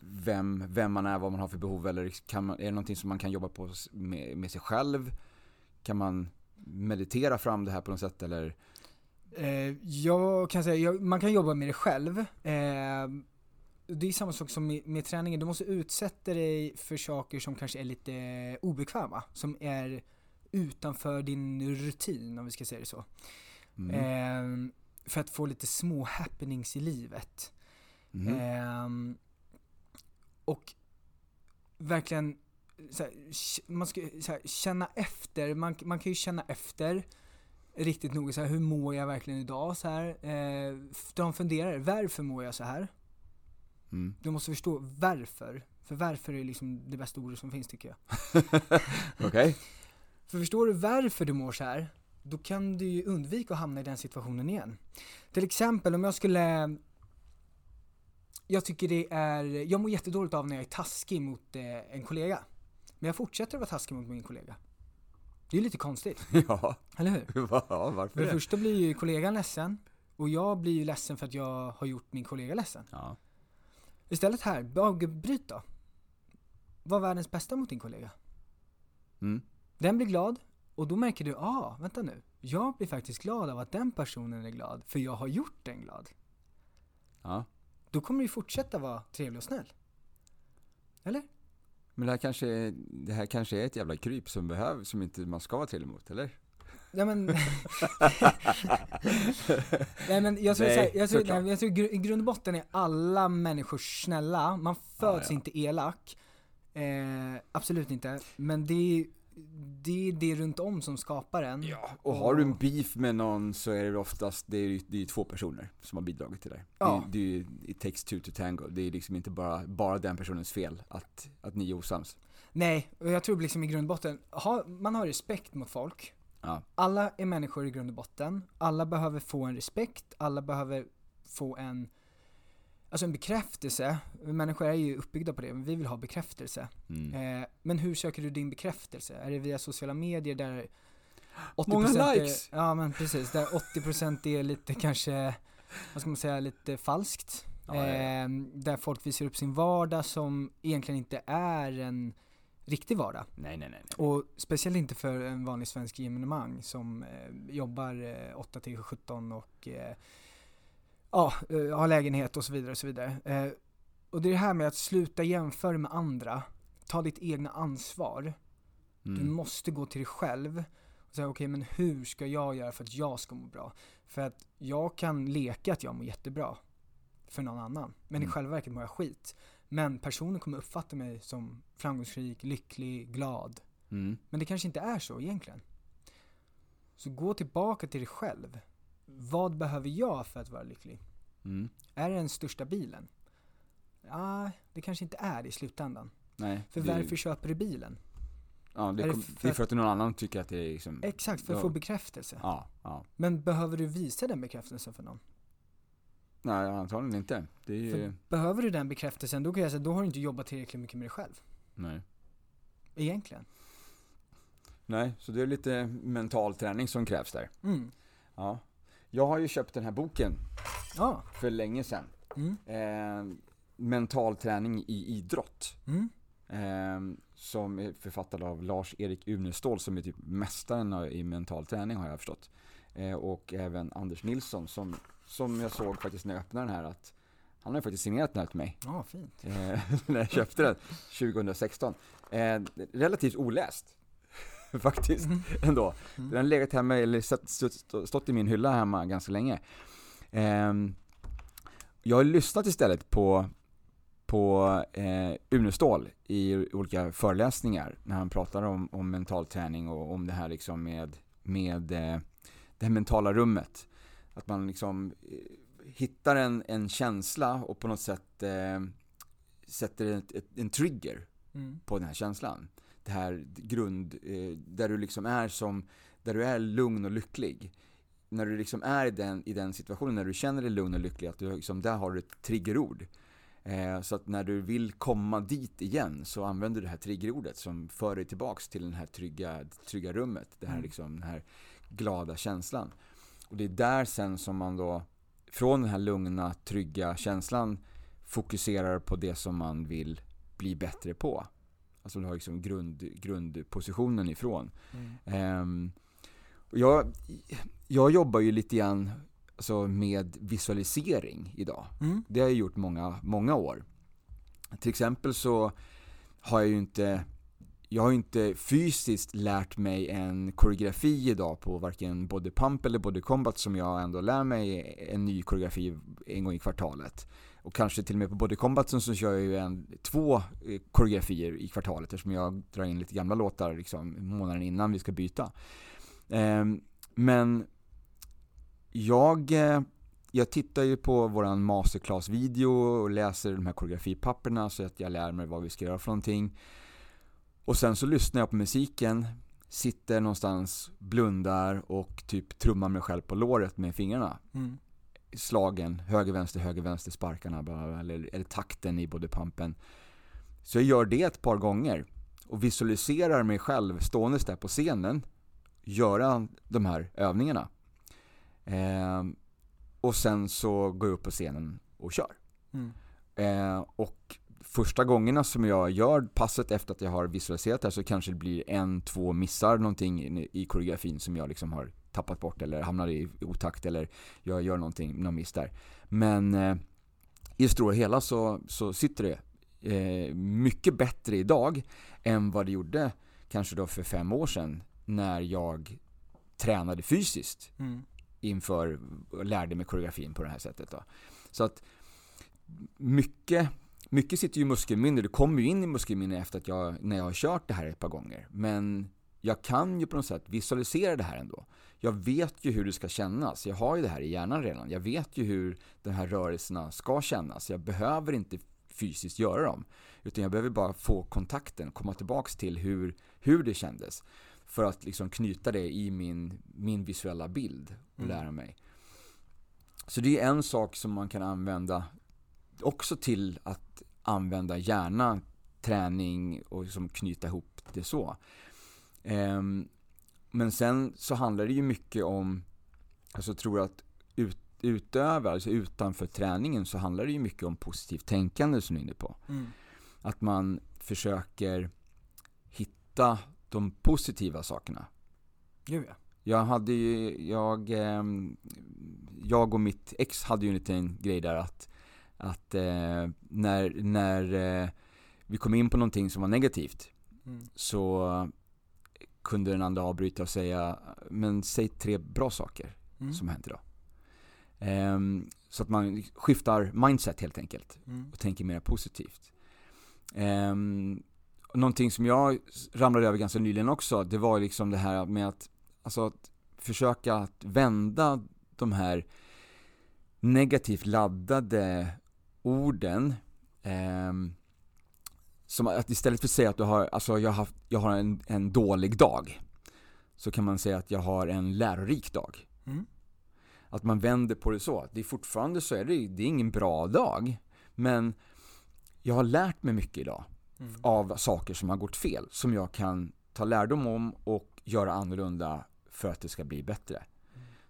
vem, vem man är, vad man har för behov eller man, är det någonting som man kan jobba på med, med sig själv? Kan man meditera fram det här på något sätt eller? Eh, jag kan säga, jag, man kan jobba med det själv. Eh, det är samma sak som med, med träningen, du måste utsätta dig för saker som kanske är lite obekväma, som är utanför din rutin om vi ska säga det så. Mm. Eh, för att få lite små happenings i livet. Ehm, och verkligen här, man ska här, känna efter, man, man kan ju känna efter riktigt noga så här, hur mår jag verkligen idag? Så här, eh, de funderar, varför mår jag så här? Mm. Du måste förstå varför. För varför är liksom det bästa ordet som finns tycker jag. <laughs> Okej? För förstår du varför du mår så här, då kan du ju undvika att hamna i den situationen igen. Till exempel om jag skulle jag tycker det är, jag mår jättedåligt av när jag är taskig mot eh, en kollega. Men jag fortsätter att vara taskig mot min kollega. Det är lite konstigt, <laughs> Ja, eller hur? <laughs> ja, varför För det första blir ju kollegan ledsen och jag blir ju ledsen för att jag har gjort min kollega ledsen. Ja. Istället här, avbryt då. Var världens bästa mot din kollega. Mm. Den blir glad och då märker du, ah, vänta nu. Jag blir faktiskt glad av att den personen är glad, för jag har gjort den glad. ja. Då kommer du fortsätta vara trevlig och snäll. Eller? Men det här, kanske, är- det här kanske är ett jävla kryp som behövs, som inte man ska vara trevlig mot, eller? Ja men... <laughs> nej men jag tror, Nej, så här, jag tror, nej, jag tror i gru- i grund och botten är alla människor snälla, man föds ja. inte elak. Eh, absolut inte. Men det är, det är det runt om som skapar en. Ja, och har du en beef med någon så är det oftast, det är det är två personer som har bidragit till det. Ja. Det, det är it takes two to tango. Det är liksom inte bara, bara den personens fel att, att ni är osams. Nej, och jag tror liksom i grund och botten, ha, man har respekt mot folk. Ja. Alla är människor i grund och botten. Alla behöver få en respekt, alla behöver få en, alltså en bekräftelse. Människor är ju uppbyggda på det, men vi vill ha bekräftelse. Mm. Eh, men hur söker du din bekräftelse? Är det via sociala medier där 80% Många är, likes! Ja men precis, där 80% är lite kanske, vad ska man säga, lite falskt. Ja, ja, ja. Eh, där folk visar upp sin vardag som egentligen inte är en riktig vardag. Nej, nej, nej. nej. Och speciellt inte för en vanlig svensk gemenemang som eh, jobbar eh, 8 till 17 och eh, ja, eh, har lägenhet och så vidare och så vidare. Eh, och det är det här med att sluta jämföra med andra. Ta ditt egna ansvar. Du Mm. måste gå till dig själv. Så okej, men hur ska jag göra för att jag ska må bra? För att jag kan leka att jag mår jättebra för någon annan, men Mm. i själva verket mår jag skit. Men personen kommer uppfatta mig som framgångsrik, lycklig, glad. Mm. Men det kanske inte är så egentligen. Så gå tillbaka till dig själv. Vad behöver jag för att vara lycklig? Mm. Är det den största bilen? Ja, det kanske inte är det i slutändan. Nej. För det, varför köper du bilen? Ja, det, är kom, för det är att- för att någon annan tycker att det är liksom... Exakt, för att Ja. få bekräftelse. Ja, ja. Men behöver du visa den bekräftelsen för någon? Nej, antagligen inte. Det är ju... Behöver du den bekräftelsen, då kan jag säga, då har du inte jobbat tillräckligt mycket med dig själv. Nej. Egentligen. Nej, så det är lite mental träning som krävs där. Mm. Ja. Jag har ju köpt den här boken Ja. för länge sedan. Mm. Eh, mental träning i idrott. Mm. Eh, som är författad av Lars-Erik Unestål som är typ mästaren i mental träning har jag förstått. Eh, och även Anders Nilsson som, som jag såg faktiskt när jag öppnade den här att han har ju faktiskt signerat den här till mig. Ja, fint. eh, <laughs> när jag köpte den 2016. Eh, relativt oläst. <laughs> Faktiskt, Mm. ändå. Mm. Den har legat hemma, eller stått, i min hylla hemma ganska länge. Eh, jag har lyssnat istället på, på eh, Unestål i olika föreläsningar när han pratar om, om mental träning och om det här liksom med, med eh, det här mentala rummet. Att man liksom eh, hittar en, en känsla och på något sätt eh, sätter ett, ett, en trigger Mm. på den här känslan. Det här grund, eh, där du liksom är som, där du är lugn och lycklig. När du liksom är i den, i den situationen, när du känner dig lugn och lycklig, att du liksom, där har du ett triggerord. Eh, så att när du vill komma dit igen så använder du det här triggerordet som för dig tillbaks till den här trygga, trygga rummet. Det här Mm. liksom, den här glada känslan. Och det är där sen som man då, från den här lugna, trygga känslan fokuserar på det som man vill bli bättre på. Alltså du har liksom grund, grundpositionen ifrån. Mm. Och jag, jag jobbar ju lite grann alltså, med visualisering idag. Mm. Det har jag gjort många, många år. Till exempel så har jag ju inte jag har inte fysiskt lärt mig en koreografi idag på varken body pump eller body combat som jag ändå lär mig en ny koreografi en gång i kvartalet. Och kanske till och med på body combat så kör jag ju en, två eh, koreografier i kvartalet eftersom jag drar in lite gamla låtar liksom månaden innan vi ska byta. Eh, men jag, eh, jag tittar ju på våran masterclass-video och läser de här koreografipapperna så att jag lär mig vad vi ska göra för någonting. Och sen så lyssnar jag på musiken, sitter någonstans, blundar och typ trummar mig själv på låret med fingrarna. Mm. Slagen, höger, vänster, höger, vänster, sparkarna, bla, bla, bla, eller, eller takten i bodypumpen. Så jag gör det ett par gånger och visualiserar mig själv ståendes där på scenen, göra de här övningarna. Ehm, och sen så går jag upp på scenen och kör. Mm. Eh, och första gångerna som jag gör passet efter att jag har visualiserat det här så kanske det blir en, två missar någonting i, i koreografin som jag liksom har tappat bort eller hamnar i otakt eller jag gör någonting, någon miss där. Men eh, i det stora hela så, så sitter det eh, mycket bättre idag än vad det gjorde kanske då för fem år sedan när jag tränade fysiskt Mm. inför och lärde mig koreografin på det här sättet då. Så att mycket, mycket sitter ju i muskelminne. Det kommer ju in i muskelminne efter att jag, när jag har kört det här ett par gånger. Men jag kan ju på något sätt visualisera det här ändå. Jag vet ju hur det ska kännas. Jag har ju det här i hjärnan redan. Jag vet ju hur de här rörelserna ska kännas. Jag behöver inte fysiskt göra dem. Utan jag behöver bara få kontakten, komma tillbaks till hur, hur det kändes. För att liksom knyta det i min, min visuella bild och Mm. lära mig. Så det är en sak som man kan använda också till att använda hjärna, träning och som knyta ihop det så. Ehm, men sen så handlar det ju mycket om, alltså jag tror att ut, utöver, alltså utanför träningen så handlar det ju mycket om positivt tänkande som du är inne på. Mm. Att man försöker hitta de positiva sakerna. Gud ja. Jag hade ju, jag, ehm, jag och mitt ex hade ju en liten grej där att, att eh, när, när eh, vi kom in på någonting som var negativt Mm. så kunde den andra avbryta och säga, men säg tre bra saker Mm. som hänt idag. Ehm, så att man skiftar mindset helt enkelt Mm. och tänker mer positivt. Um, någonting som jag ramlade över ganska nyligen också, det var liksom det här med att, alltså att försöka att vända de här negativt laddade orden ehm, som att istället för att säga att du har, alltså jag har, haft, jag har en, en dålig dag så kan man säga att jag har en lärorik dag. Mm. Att man vänder på det så. Det är fortfarande så är det, det är ingen bra dag. Men jag har lärt mig mycket idag Mm. av saker som har gått fel. Som jag kan ta lärdom om och göra annorlunda för att det ska bli bättre.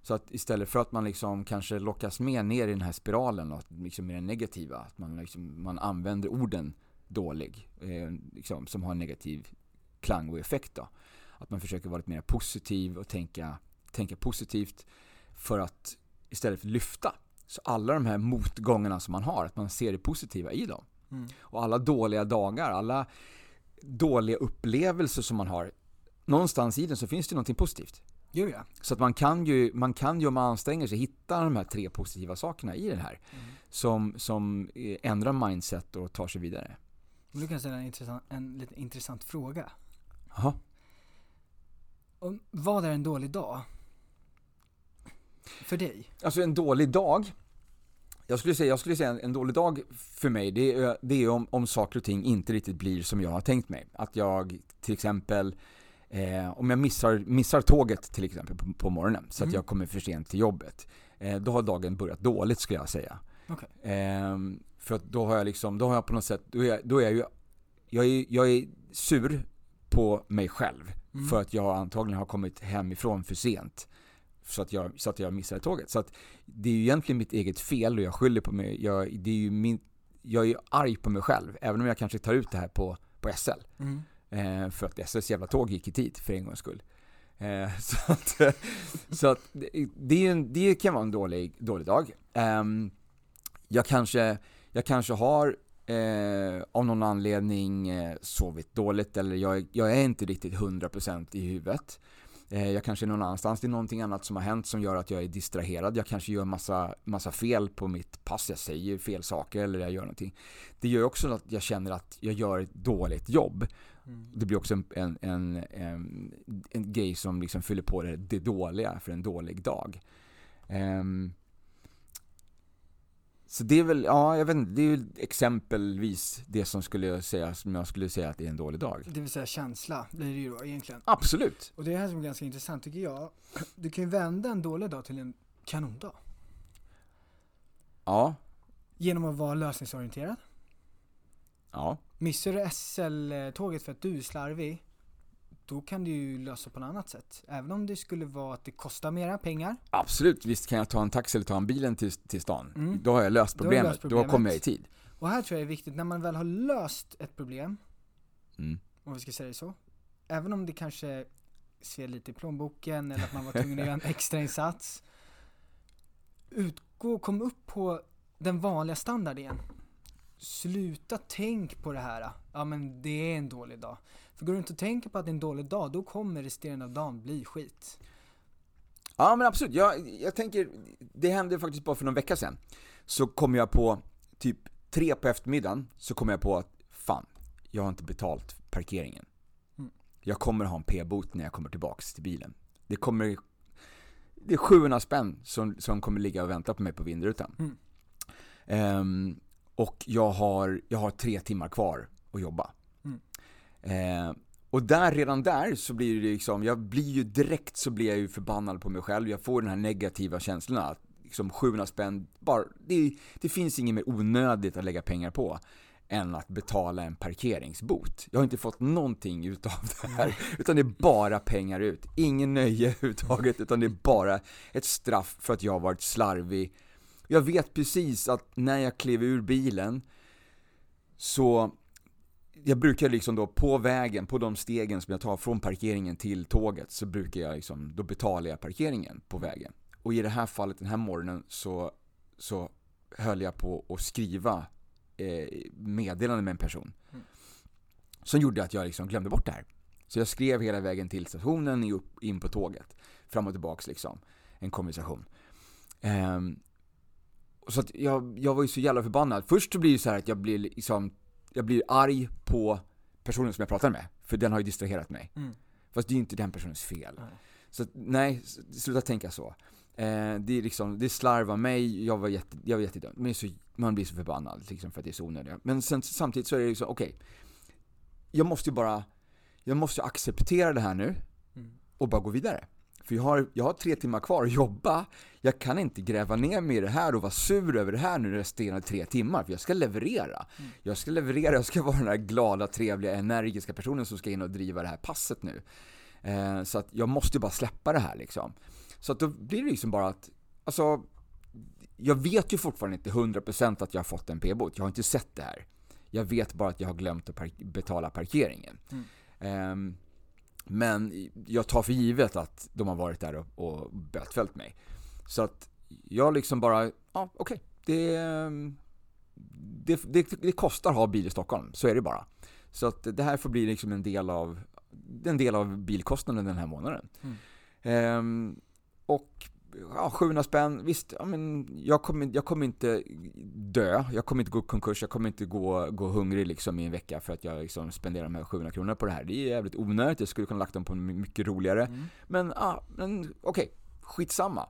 Så att istället för att man liksom kanske lockas med ner i den här spiralen och liksom i den negativa, att man, liksom, man använder orden dålig, eh, liksom, som har en negativ klang och effekt då. Att man försöker vara lite mer positiv och tänka, tänka positivt för att istället för lyfta. Så alla de här motgångarna som man har, att man ser det positiva i dem. Mm. Och alla dåliga dagar, alla dåliga upplevelser som man har. Någonstans i den så finns det någonting positivt. Jo, ja. Så att man kan ju, man kan ju om man anstränger sig hitta de här tre positiva sakerna i det här. Mm. Som, som eh, ändrar mindset och tar sig vidare. Men du kan ställa en, intressant, en lite intressant fråga. Jaha. Om, vad är en dålig dag? För dig? Alltså en dålig dag. Jag skulle säga, jag skulle säga en, en dålig dag för mig, det är, det är om, om saker och ting inte riktigt blir som jag har tänkt mig. Att jag till exempel, eh, om jag missar, missar tåget till exempel på, på morgonen, så att Mm. jag kommer för sent till jobbet. Eh, då har dagen börjat dåligt skulle jag säga. Okej. Ehm, för att då har jag liksom, då har jag på något sätt, då är jag, då är jag ju, jag är, jag är sur på mig själv. Mm. För att jag antagligen har kommit hemifrån för sent. Så att jag, så att jag missade tåget. Så att det är ju egentligen mitt eget fel och jag skyller på mig. Jag, det är ju min, jag är ju arg på mig själv. Även om jag kanske tar ut det här på, på SL. Mm. Eh, för att SLs jävla tåg gick i tid för en gångs skull. Eh, <laughs> så att, eh, så att det, det, en, det kan vara en dålig, dålig dag. Ehm, jag, kanske, jag kanske har eh, av någon anledning eh, sovit dåligt eller jag, jag är inte riktigt 100% i huvudet. Eh, jag kanske är någon annanstans, det är någonting annat som har hänt som gör att jag är distraherad. Jag kanske gör massa, massa fel på mitt pass, jag säger fel saker eller jag gör någonting. Det gör också att jag känner att jag gör ett dåligt jobb. Mm. Det blir också en, en, en, en, en grej som liksom fyller på det, det dåliga för en dålig dag. Ehm, så det är väl, ja jag vet inte, det är ju exempelvis det som skulle jag säga, som jag skulle säga att det är en dålig dag. Det vill säga känsla blir det ju då egentligen. Absolut! Och det är här som är ganska intressant tycker jag. Du kan ju vända en dålig dag till en kanondag. Ja, Genom att vara lösningsorienterad. ja, Missar du SL-tåget för att du är slarvig, då kan du ju lösa på något annat sätt. Även om det skulle vara att det kostar mera pengar. absolut. Visst kan jag ta en taxi eller ta en bilen till, till stan. Mm. Då har jag löst Då problemet. Då problemet. kommer jag i tid. Och här tror jag det är viktigt, när man väl har löst ett problem, Mm. om vi ska säga det så. Även om det kanske ser lite i plånboken eller att man var tvungen att göra en <laughs> extra insats. Utgå, kom upp på den vanliga standard igen. Sluta tänk på det här. Ja men det är en dålig dag. För går du inte och tänker på att det är en dålig dag, då kommer resterande av dagen bli skit. Ja men absolut, jag, jag tänker, det hände faktiskt bara för någon vecka sedan. Så kom jag på, typ tre på eftermiddagen, så kom jag på att fan, jag har inte betalt parkeringen. Mm. Jag kommer ha en p-bot när jag kommer tillbaks till bilen. Det kommer, det är 700 spänn som, som kommer ligga och vänta på mig på vindrutan. Mm. Ehm, och jag har, jag har tre timmar kvar att jobba. Ehm, och där, redan där så blir det liksom, jag blir ju direkt så blir jag ju förbannad på mig själv. Jag får den här negativa känslorna. Att liksom 700 spänn, bara, det, det finns inget mer onödigt att lägga pengar på än att betala en parkeringsbot. Jag har inte fått någonting utav det här, utan det är bara pengar ut. Ingen nöje <laughs> överhuvudtaget, utan det är bara ett straff för att jag har varit slarvig. Jag vet precis att när jag klev ur bilen så jag brukar liksom då på vägen, på de stegen som jag tar från parkeringen till tåget så brukar jag liksom, då betalar jag parkeringen på vägen. Och i det här fallet, den här morgonen, så, så höll jag på att skriva eh, meddelande med en person. Mm. Som gjorde att jag liksom glömde bort det här. Så jag skrev hela vägen till stationen, in på tåget. Fram och tillbaks liksom. En konversation. Um, så att jag, jag var ju så jävla förbannad. Först så blir det så att jag blir liksom, jag blir arg på personen som jag pratar med. För den har ju distraherat mig. Mm. Fast det är ju inte den personens fel. Nej. Så nej, sluta tänka så. Eh, det är liksom, det är slarv av mig, jag var, jätte, jag var jättedum. Men så, man blir så förbannad liksom för att det är så onödigt. Men sen, samtidigt så är det liksom, okej. Okay, jag måste ju bara, jag måste acceptera det här nu mm. och bara gå vidare. För jag har, jag har tre timmar kvar att jobba. Jag kan inte gräva ner mig i det här och vara sur över det här nu resterande tre timmar, för jag ska leverera. Mm. Jag ska leverera, jag ska vara den här glada, trevliga, energiska personen som ska in och driva det här passet nu. Eh, så att jag måste bara släppa det här liksom. Så att då blir det liksom bara att, alltså, jag vet ju fortfarande inte 100% att jag har fått en p-bot. Jag har inte sett det här. Jag vet bara att jag har glömt att park betala parkeringen. Mm. Um, men jag tar för givet att de har varit där och, och bötfällt mig. Så att jag liksom bara, ja okej, okay. det, det, det, det, kostar att ha bil i Stockholm, så är det bara. Så att det här får bli liksom en del av, en del av bilkostnaden den här månaden. Mm. Um, och ja, 700 spänn, visst, ja, men jag, kommer, jag kommer inte dö, jag kommer inte gå konkurs, jag kommer inte gå, gå hungrig liksom i en vecka för att jag liksom spenderar de här 700 kronorna på det här. Det är jävligt onödigt, jag skulle kunna lagt dem på mycket roligare. Mm. Men, ja, men okej, okay, skitsamma.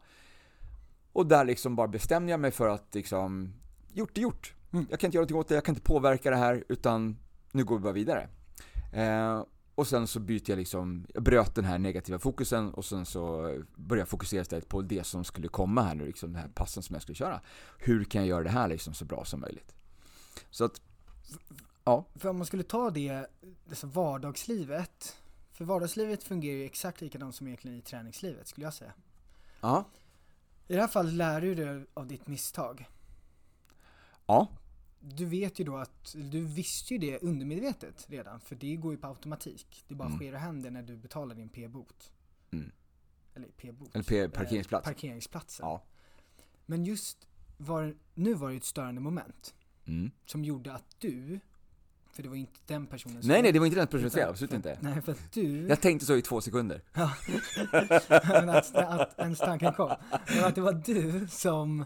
Och där liksom bara bestämde jag mig för att liksom, gjort är gjort. Mm. Jag kan inte göra någonting åt det, jag kan inte påverka det här, utan nu går vi bara vidare. Eh, och sen så byter jag liksom, jag bröt den här negativa fokusen och sen så började jag fokusera istället på det som skulle komma här nu, liksom den här passen som jag skulle köra. Hur kan jag göra det här liksom så bra som möjligt? Så att, ja. För om man skulle ta det, det vardagslivet, för vardagslivet fungerar ju exakt likadant som egentligen i träningslivet skulle jag säga. Ja. I det här fallet lär du dig av ditt misstag. Ja, du vet ju då att, du visste ju det undermedvetet redan, för det går ju på automatik. Det bara mm. sker och händer när du betalar din p-bot. Mm. Eller p-bot. Eller p parkeringsplats. Eh, parkeringsplatsen. Ja. Men just, var, nu var det ett störande moment. Mm. Som gjorde att du, för det var inte den personen som Nej nej, det var inte den personens fel, absolut inte. Nej, för att du... Jag tänkte så i två sekunder. <laughs> Ja, att, att ens tanken kom. Men att det var du som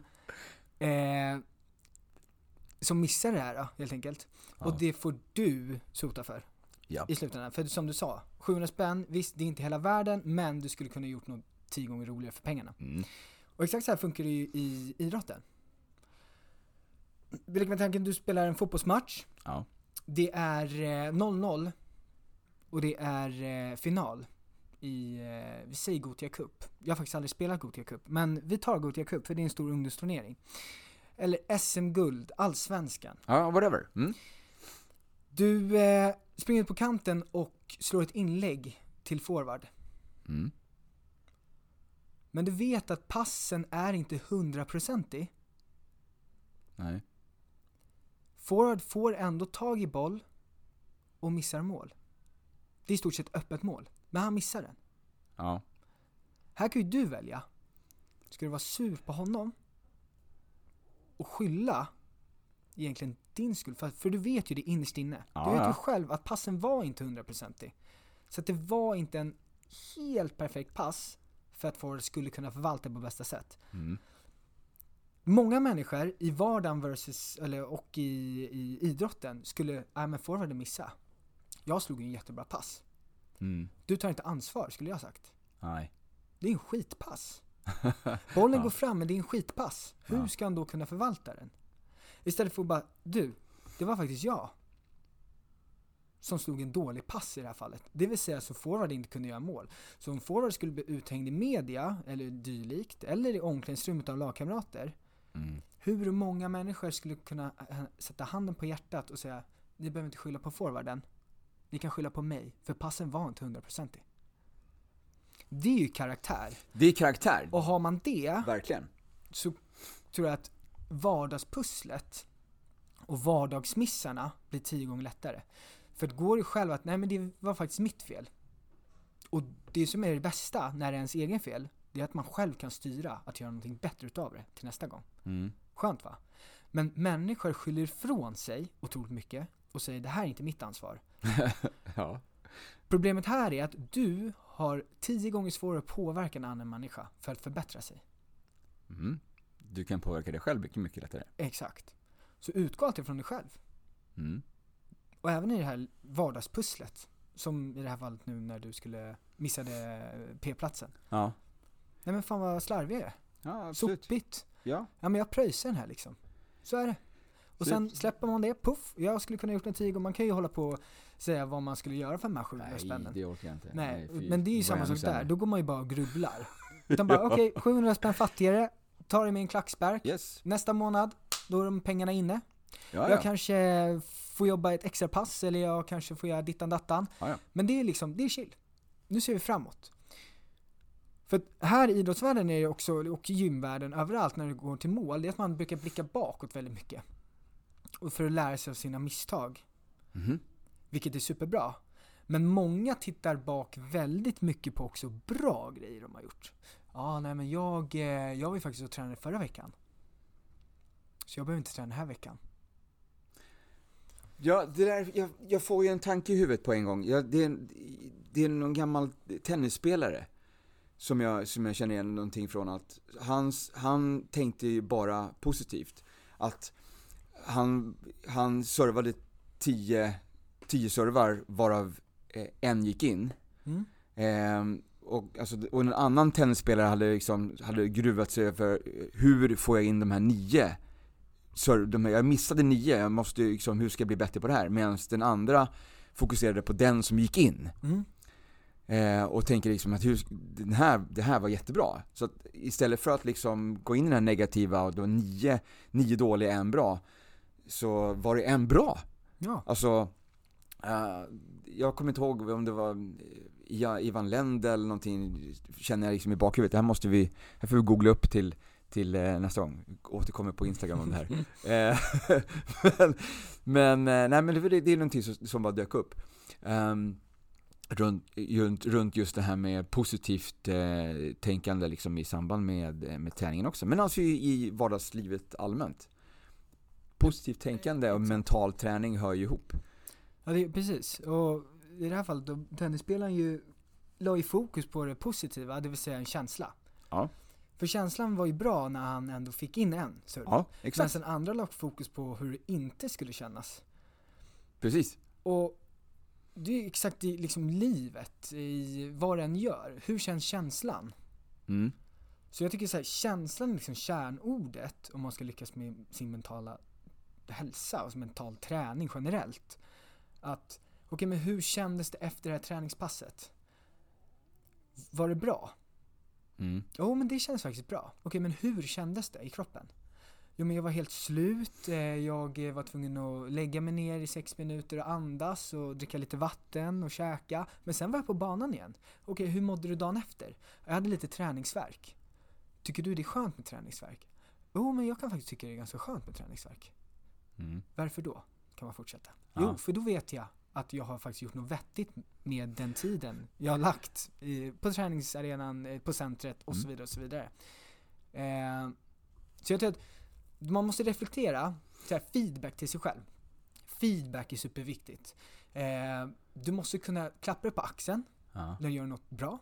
eh, som missar det här då, helt enkelt. Ja. Och det får du sota för. Ja. I slutändan. För som du sa, 700 spänn, visst det är inte hela världen, men du skulle kunna gjort något tio gånger roligare för pengarna. Mm. Och exakt så här funkar det ju i idrotten. Vi leker med tanken, du spelar en fotbollsmatch. Ja. Det är 0-0 eh, och det är eh, final i, eh, vi säger Gotia Cup. Jag har faktiskt aldrig spelat Gotia Cup, men vi tar Gotia Cup för det är en stor ungdomsturnering eller SM-guld, allsvenskan. Ja, whatever. Mm. Du eh, springer ut på kanten och slår ett inlägg till forward. Mm. Men du vet att passen är inte hundraprocentig. Nej. Forward får ändå tag i boll och missar mål. Det är i stort sett öppet mål, men han missar den. Ja. Här kan ju du välja. Ska du vara sur på honom? Och skylla egentligen din skuld. För, för du vet ju det innerst inne. Ja, du vet ja. ju själv att passen var inte hundraprocentig. Så att det var inte en helt perfekt pass för att forward skulle kunna förvalta på bästa sätt. Mm. Många människor i vardagen versus, eller, och i, i idrotten skulle, nej men forwarden missa. Jag slog en jättebra pass. Mm. Du tar inte ansvar, skulle jag sagt. Nej. Det är en skitpass. <laughs> Bollen ja. går fram, men det är en skitpass. Hur ja. ska han då kunna förvalta den? Istället för att bara, du, det var faktiskt jag som slog en dålig pass i det här fallet. Det vill säga så forward inte kunde göra mål. Så om forward skulle bli uthängd i media, eller dylikt, eller i omklädningsrummet av lagkamrater. Mm. Hur många människor skulle kunna äh, sätta handen på hjärtat och säga, ni behöver inte skylla på forwarden. Ni kan skylla på mig, för passen var inte hundraprocentig. Det är ju karaktär. Det är karaktär. Och har man det, Verkligen. så tror jag att vardagspusslet och vardagsmissarna blir tio gånger lättare. För det går ju själv att, nej men det var faktiskt mitt fel. Och det som är det bästa när det är ens egen fel, det är att man själv kan styra att göra någonting bättre utav det till nästa gång. Mm. Skönt va? Men människor skyller ifrån sig otroligt mycket och säger det här är inte mitt ansvar. <laughs> ja. Problemet här är att du har tio gånger svårare att påverka en annan människa för att förbättra sig. Mm. Du kan påverka dig själv mycket, mycket lättare. Exakt. Så utgå alltid från dig själv. Mm. Och även i det här vardagspusslet. Som i det här fallet nu när du skulle missade P-platsen. Ja. Nej men fan vad slarvig jag är. Ja, absolut. Sopigt. Ja. Ja men jag pröjsar den här liksom. Så är det. Och sen släpper man det, puff. Jag skulle kunna gjort tio gånger. Man kan ju hålla på och säga vad man skulle göra för de här 700 Nej, spännen. det orkar jag inte. Nej, fy. men det är ju samma sak där. Då går man ju bara och grubblar. <laughs> Utan bara okej, 700 spänn fattigare, tar det med en klackspark. Yes. Nästa månad, då är de pengarna inne. Ja, ja. Jag kanske får jobba ett extra pass eller jag kanske får göra dittan dattan. Ja, ja. Men det är liksom, det är chill. Nu ser vi framåt. För här i idrottsvärlden är det också, och gymvärlden, överallt när det går till mål, det är att man brukar blicka bakåt väldigt mycket. Och för att lära sig av sina misstag. Mhm. Vilket är superbra. Men många tittar bak väldigt mycket på också bra grejer de har gjort. Ja, nej men jag, eh, jag var ju faktiskt och tränade förra veckan. Så jag behöver inte träna den här veckan. Ja, det där, jag, jag får ju en tanke i huvudet på en gång. Jag, det, är, det är någon gammal tennisspelare som jag, som jag känner igen någonting från. Att hans, han tänkte ju bara positivt. Att han, han servade 10 10 servar varav eh, en gick in. Mm. Ehm, och, alltså, och en annan tennisspelare hade, liksom, hade gruvat sig över eh, hur får jag in de här nio? Så de här, jag missade nio, jag måste liksom, hur ska jag bli bättre på det här? Medan den andra fokuserade på den som gick in. Mm. Eh, och tänker liksom att hur, den här, det här var jättebra. Så att istället för att liksom gå in i den här negativa och då nio, nio dåliga, en bra, så var det en bra. Ja. Alltså, eh, jag kommer inte ihåg om det var eh, Ivan Lendl eller någonting, känner jag liksom i bakhuvudet. Det här måste vi, här får vi googla upp till, till eh, nästa gång. Återkommer på Instagram om det här. <laughs> <laughs> Men, men, nej men det, det är någonting som, som bara dök upp. Ehm, runt, runt, runt just det här med positivt eh, tänkande liksom i samband med, med träningen också. Men alltså i, i vardagslivet allmänt. Positivt tänkande och mental träning hör ju ihop. Ja, det, precis. Och i det här fallet, då, tennisspelaren ju la ju fokus på det positiva, det vill säga en känsla. Ja. För känslan var ju bra när han ändå fick in en serve. Ja, Men exakt. sen andra la fokus på hur det inte skulle kännas. Precis. Och det är ju exakt i liksom livet, i vad den gör. Hur känns känslan? Mm. Så jag tycker så här, känslan är liksom kärnordet om man ska lyckas med sin mentala hälsa och mental träning generellt. Att, okej men hur kändes det efter det här träningspasset? Var det bra? Mm. Jo men det kändes faktiskt bra. Okej men hur kändes det i kroppen? Jo men jag var helt slut, eh, jag var tvungen att lägga mig ner i sex minuter och andas och dricka lite vatten och käka. Men sen var jag på banan igen. Okej, hur mådde du dagen efter? Jag hade lite träningsverk. Tycker du det är skönt med träningsverk? Jo men jag kan faktiskt tycka det är ganska skönt med träningsverk. Mm. Varför då? Kan man fortsätta. Ja. Jo, för då vet jag att jag har faktiskt gjort något vettigt med den tiden jag har lagt i, på träningsarenan, eh, på centret och så Mm. vidare och så vidare. Eh, så jag tror att man måste reflektera, så här, feedback till sig själv. Feedback är superviktigt. Eh, du måste kunna klappa dig på axeln Ja. när du gör något bra.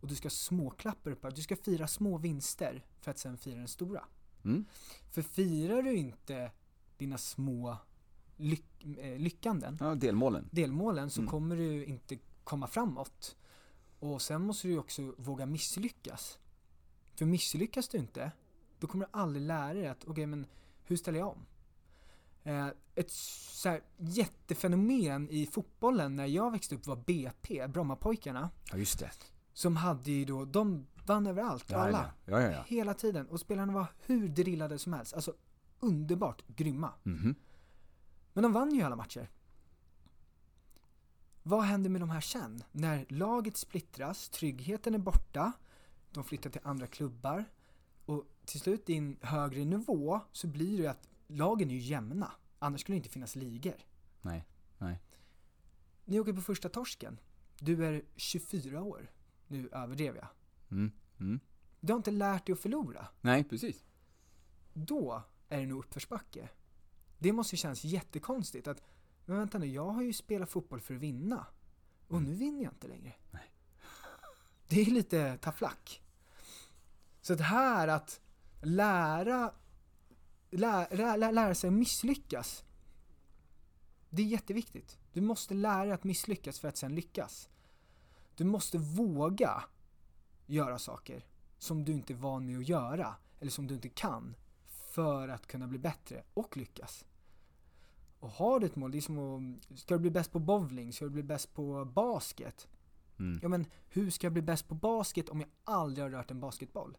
Och du ska småklappa dig på, du ska fira små vinster för att sen fira den stora. Mm. För firar du inte dina små lyck, eh, lyckanden, ja, delmålen. delmålen, så Mm. kommer du inte komma framåt. Och sen måste du också våga misslyckas. För misslyckas du inte, då kommer du aldrig lära dig att, okej men hur ställer jag om? Eh, ett så här jättefenomen i fotbollen när jag växte upp var BP, Brommapojkarna. Ja, just det. Som hade ju då, de vann överallt, Ja, alla. Ja, ja, ja. Hela tiden. Och spelarna var hur drillade som helst. Alltså underbart grymma. Mhm. Men de vann ju alla matcher. Vad händer med de här sen? När laget splittras, tryggheten är borta, de flyttar till andra klubbar och till slut i en högre nivå så blir det ju att lagen är ju jämna. Annars skulle det inte finnas ligor. Nej, nej. Ni åker på första torsken. Du är 24 år. Nu överdrev jag. Mm. Mm. Du har inte lärt dig att förlora. Nej, precis. då är det nog uppförsbacke. Det måste kännas jättekonstigt att, men vänta nu, jag har ju spelat fotboll för att vinna. Och nu vinner jag inte längre. <laughs> Det är lite tafflack. Så det här att lära, lära, lära, lära sig misslyckas. Det är jätteviktigt. Du måste lära dig att misslyckas för att sen lyckas. Du måste våga göra saker som du inte är van med att göra, eller som du inte kan, för att kunna bli bättre och lyckas. Och har du ett mål, det är som att, ska du bli bäst på bowling, ska du bli bäst på basket? Mm. Ja men hur ska jag bli bäst på basket om jag aldrig har rört en basketboll?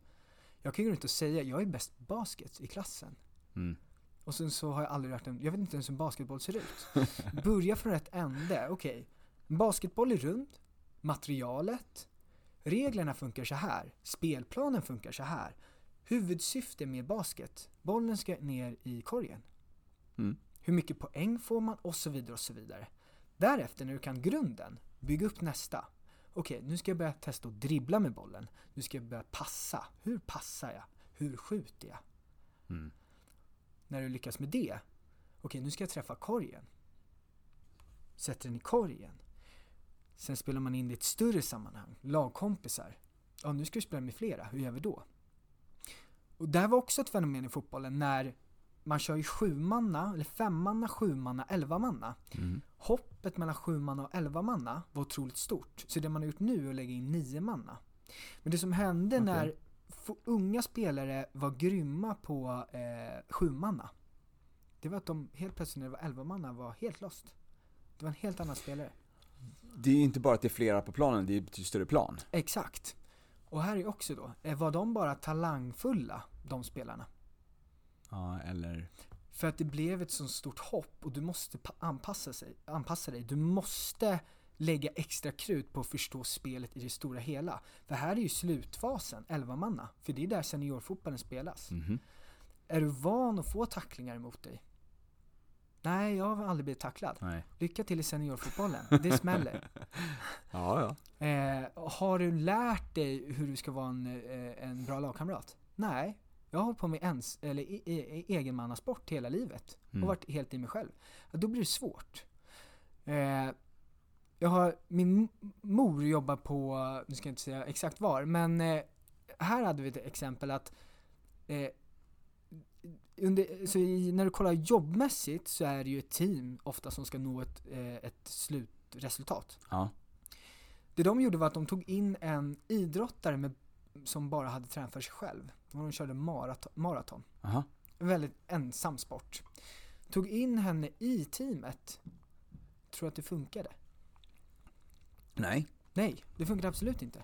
Jag kan ju inte säga, jag är bäst på basket i klassen. Mm. Och sen så har jag aldrig rört en, jag vet inte ens hur en basketboll ser ut. Börja från rätt ände, okej. En basketboll är rund, materialet, reglerna funkar så här, spelplanen funkar så här. Huvudsyfte med basket, bollen ska ner i korgen. Mm. Hur mycket poäng får man och så vidare och så vidare. Därefter när du kan grunden, bygg upp nästa. Okej, nu ska jag börja testa att dribbla med bollen. Nu ska jag börja passa. Hur passar jag? Hur skjuter jag? Mm. När du lyckas med det, okej nu ska jag träffa korgen. Sätter den i korgen. Sen spelar man in det i ett större sammanhang, lagkompisar. Ja, nu ska du spela med flera, hur gör vi då? Och det här var också ett fenomen i fotbollen när man kör ju sjumanna, eller femmanna, sjumanna, elvamanna. Mm. Hoppet mellan sjumanna och elvamanna var otroligt stort. Så det man har gjort nu är att lägga in niomanna. Men det som hände Okej. när unga spelare var grymma på eh, sjumanna. Det var att de helt plötsligt när det var elvamanna var helt lost. Det var en helt annan spelare. Det är inte bara att det är flera på planen, det är betydligt större plan. Exakt. Och här är också då, eh, var de bara talangfulla, de spelarna? Ja, eller... För att det blev ett så stort hopp och du måste pa- anpassa, sig, anpassa dig. Du måste lägga extra krut på att förstå spelet i det stora hela. För här är ju slutfasen, 11 manna. För det är där seniorfotbollen spelas. Mhm. Är du van att få tacklingar emot dig? Nej, jag har aldrig blivit tacklad. Nej. Lycka till i seniorfotbollen, det smäller. <laughs> Ja, ja. Eh, har du lärt dig hur du ska vara en, eh, en bra lagkamrat? Nej, jag har hållit på med ens, eller e- e- egenmannasport hela livet Mm. och varit helt i mig själv. Ja, då blir det svårt. Eh, jag har, min mor jobbar på, nu ska jag inte säga exakt var, men eh, här hade vi ett exempel att eh, under, så i, när du kollar jobbmässigt så är det ju ett team ofta som ska nå ett, eh, ett slutresultat. Ja. Det de gjorde var att de tog in en idrottare med, som bara hade tränat för sig själv. Och de körde maraton. maraton. Aha. En väldigt ensam sport. Tog in henne i teamet. Tror att det funkade? Nej. Nej, det funkade absolut inte.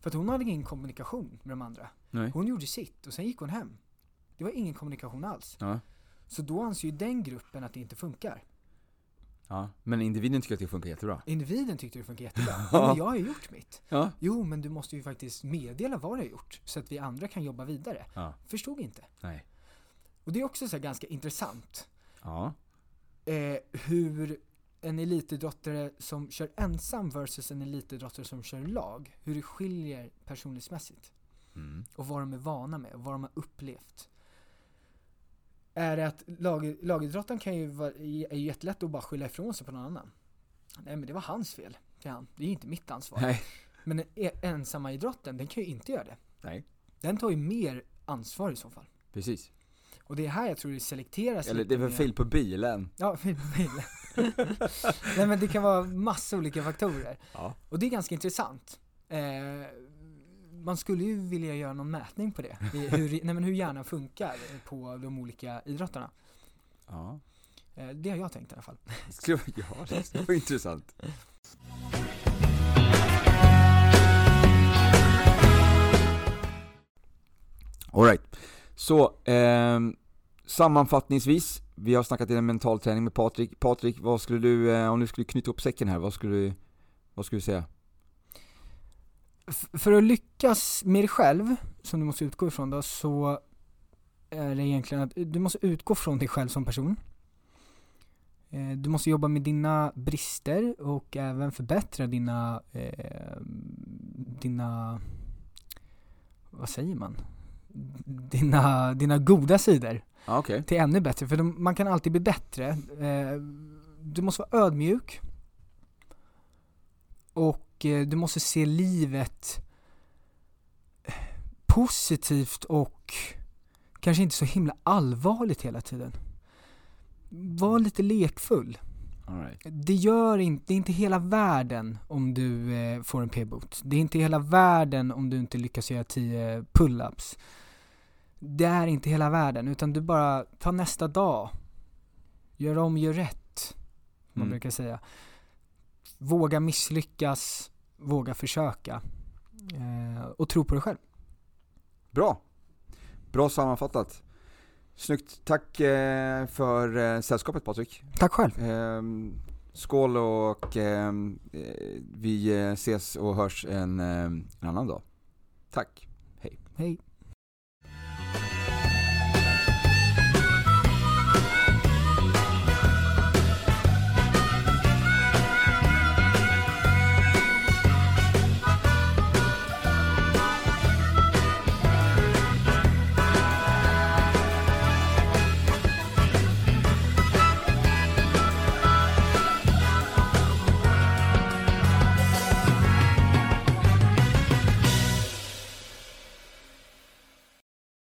För att hon hade ingen kommunikation med de andra. Nej. Hon gjorde sitt och sen gick hon hem. Det var ingen kommunikation alls. Ja. Så då anser ju den gruppen att det inte funkar. Ja. Men individen tycker att det funkar jättebra. Individen tyckte det funkar jättebra. <laughs> Ja, men jag har ju gjort mitt. Ja. Jo, men du måste ju faktiskt meddela vad du har gjort så att vi andra kan jobba vidare. Ja. Förstod inte. Nej. Och det är också så ganska intressant. Ja. Eh, hur en elitidrottare som kör ensam versus en elitidrottare som kör lag. Hur det skiljer personlighetsmässigt. Mm. Och vad de är vana med och vad de har upplevt. Är att lag, lagidrotten kan ju vara, är ju jättelätt att bara skylla ifrån sig på någon annan. Nej men det var hans fel. Det är, han. det är inte mitt ansvar. Nej. Men e- ensamma idrotten, den kan ju inte göra det. Nej. Den tar ju mer ansvar i så fall. Precis. Och det är här jag tror det selekteras Eller det är väl fel på bilen. Ja, fel på bilen. <laughs> Nej men det kan vara massa olika faktorer. Ja. Och det är ganska intressant. Eh, man skulle ju vilja göra någon mätning på det. <laughs> Hur, nej men hur hjärnan funkar på de olika idrottarna. Ja. Eh, det har jag tänkt i alla fall. <laughs> Ja, det vara intressant. Alright. Så, ehm, sammanfattningsvis. Vi har snackat en mental träning med Patrik. Patrik, vad skulle du, eh, om du skulle knyta upp säcken här, vad skulle du, vad skulle du säga? För att lyckas med dig själv, som du måste utgå ifrån då, så är det egentligen att du måste utgå från dig själv som person. Eh, Du måste jobba med dina brister och även förbättra dina, eh, dina, vad säger man? Dina, dina goda sidor okej. till ännu bättre, för de, man kan alltid bli bättre. Eh, Du måste vara ödmjuk. Och eh, du måste se livet positivt och kanske inte så himla allvarligt hela tiden. Var lite lekfull. Right. Det gör inte, det är inte hela världen om du eh, får en p-bot. Det är inte hela världen om du inte lyckas göra 10 pull-ups. Det är inte hela världen, utan du bara tar nästa dag. Gör om, gör rätt. Man Mm. brukar säga. Våga misslyckas, våga försöka. Eh, och tro på dig själv. Bra. Bra sammanfattat. Snyggt. Tack eh, för eh, sällskapet Patrik. Tack själv. Ehm, skål och ehm, eh, vi eh, ses och hörs en, eh, en annan dag. Tack. Hej.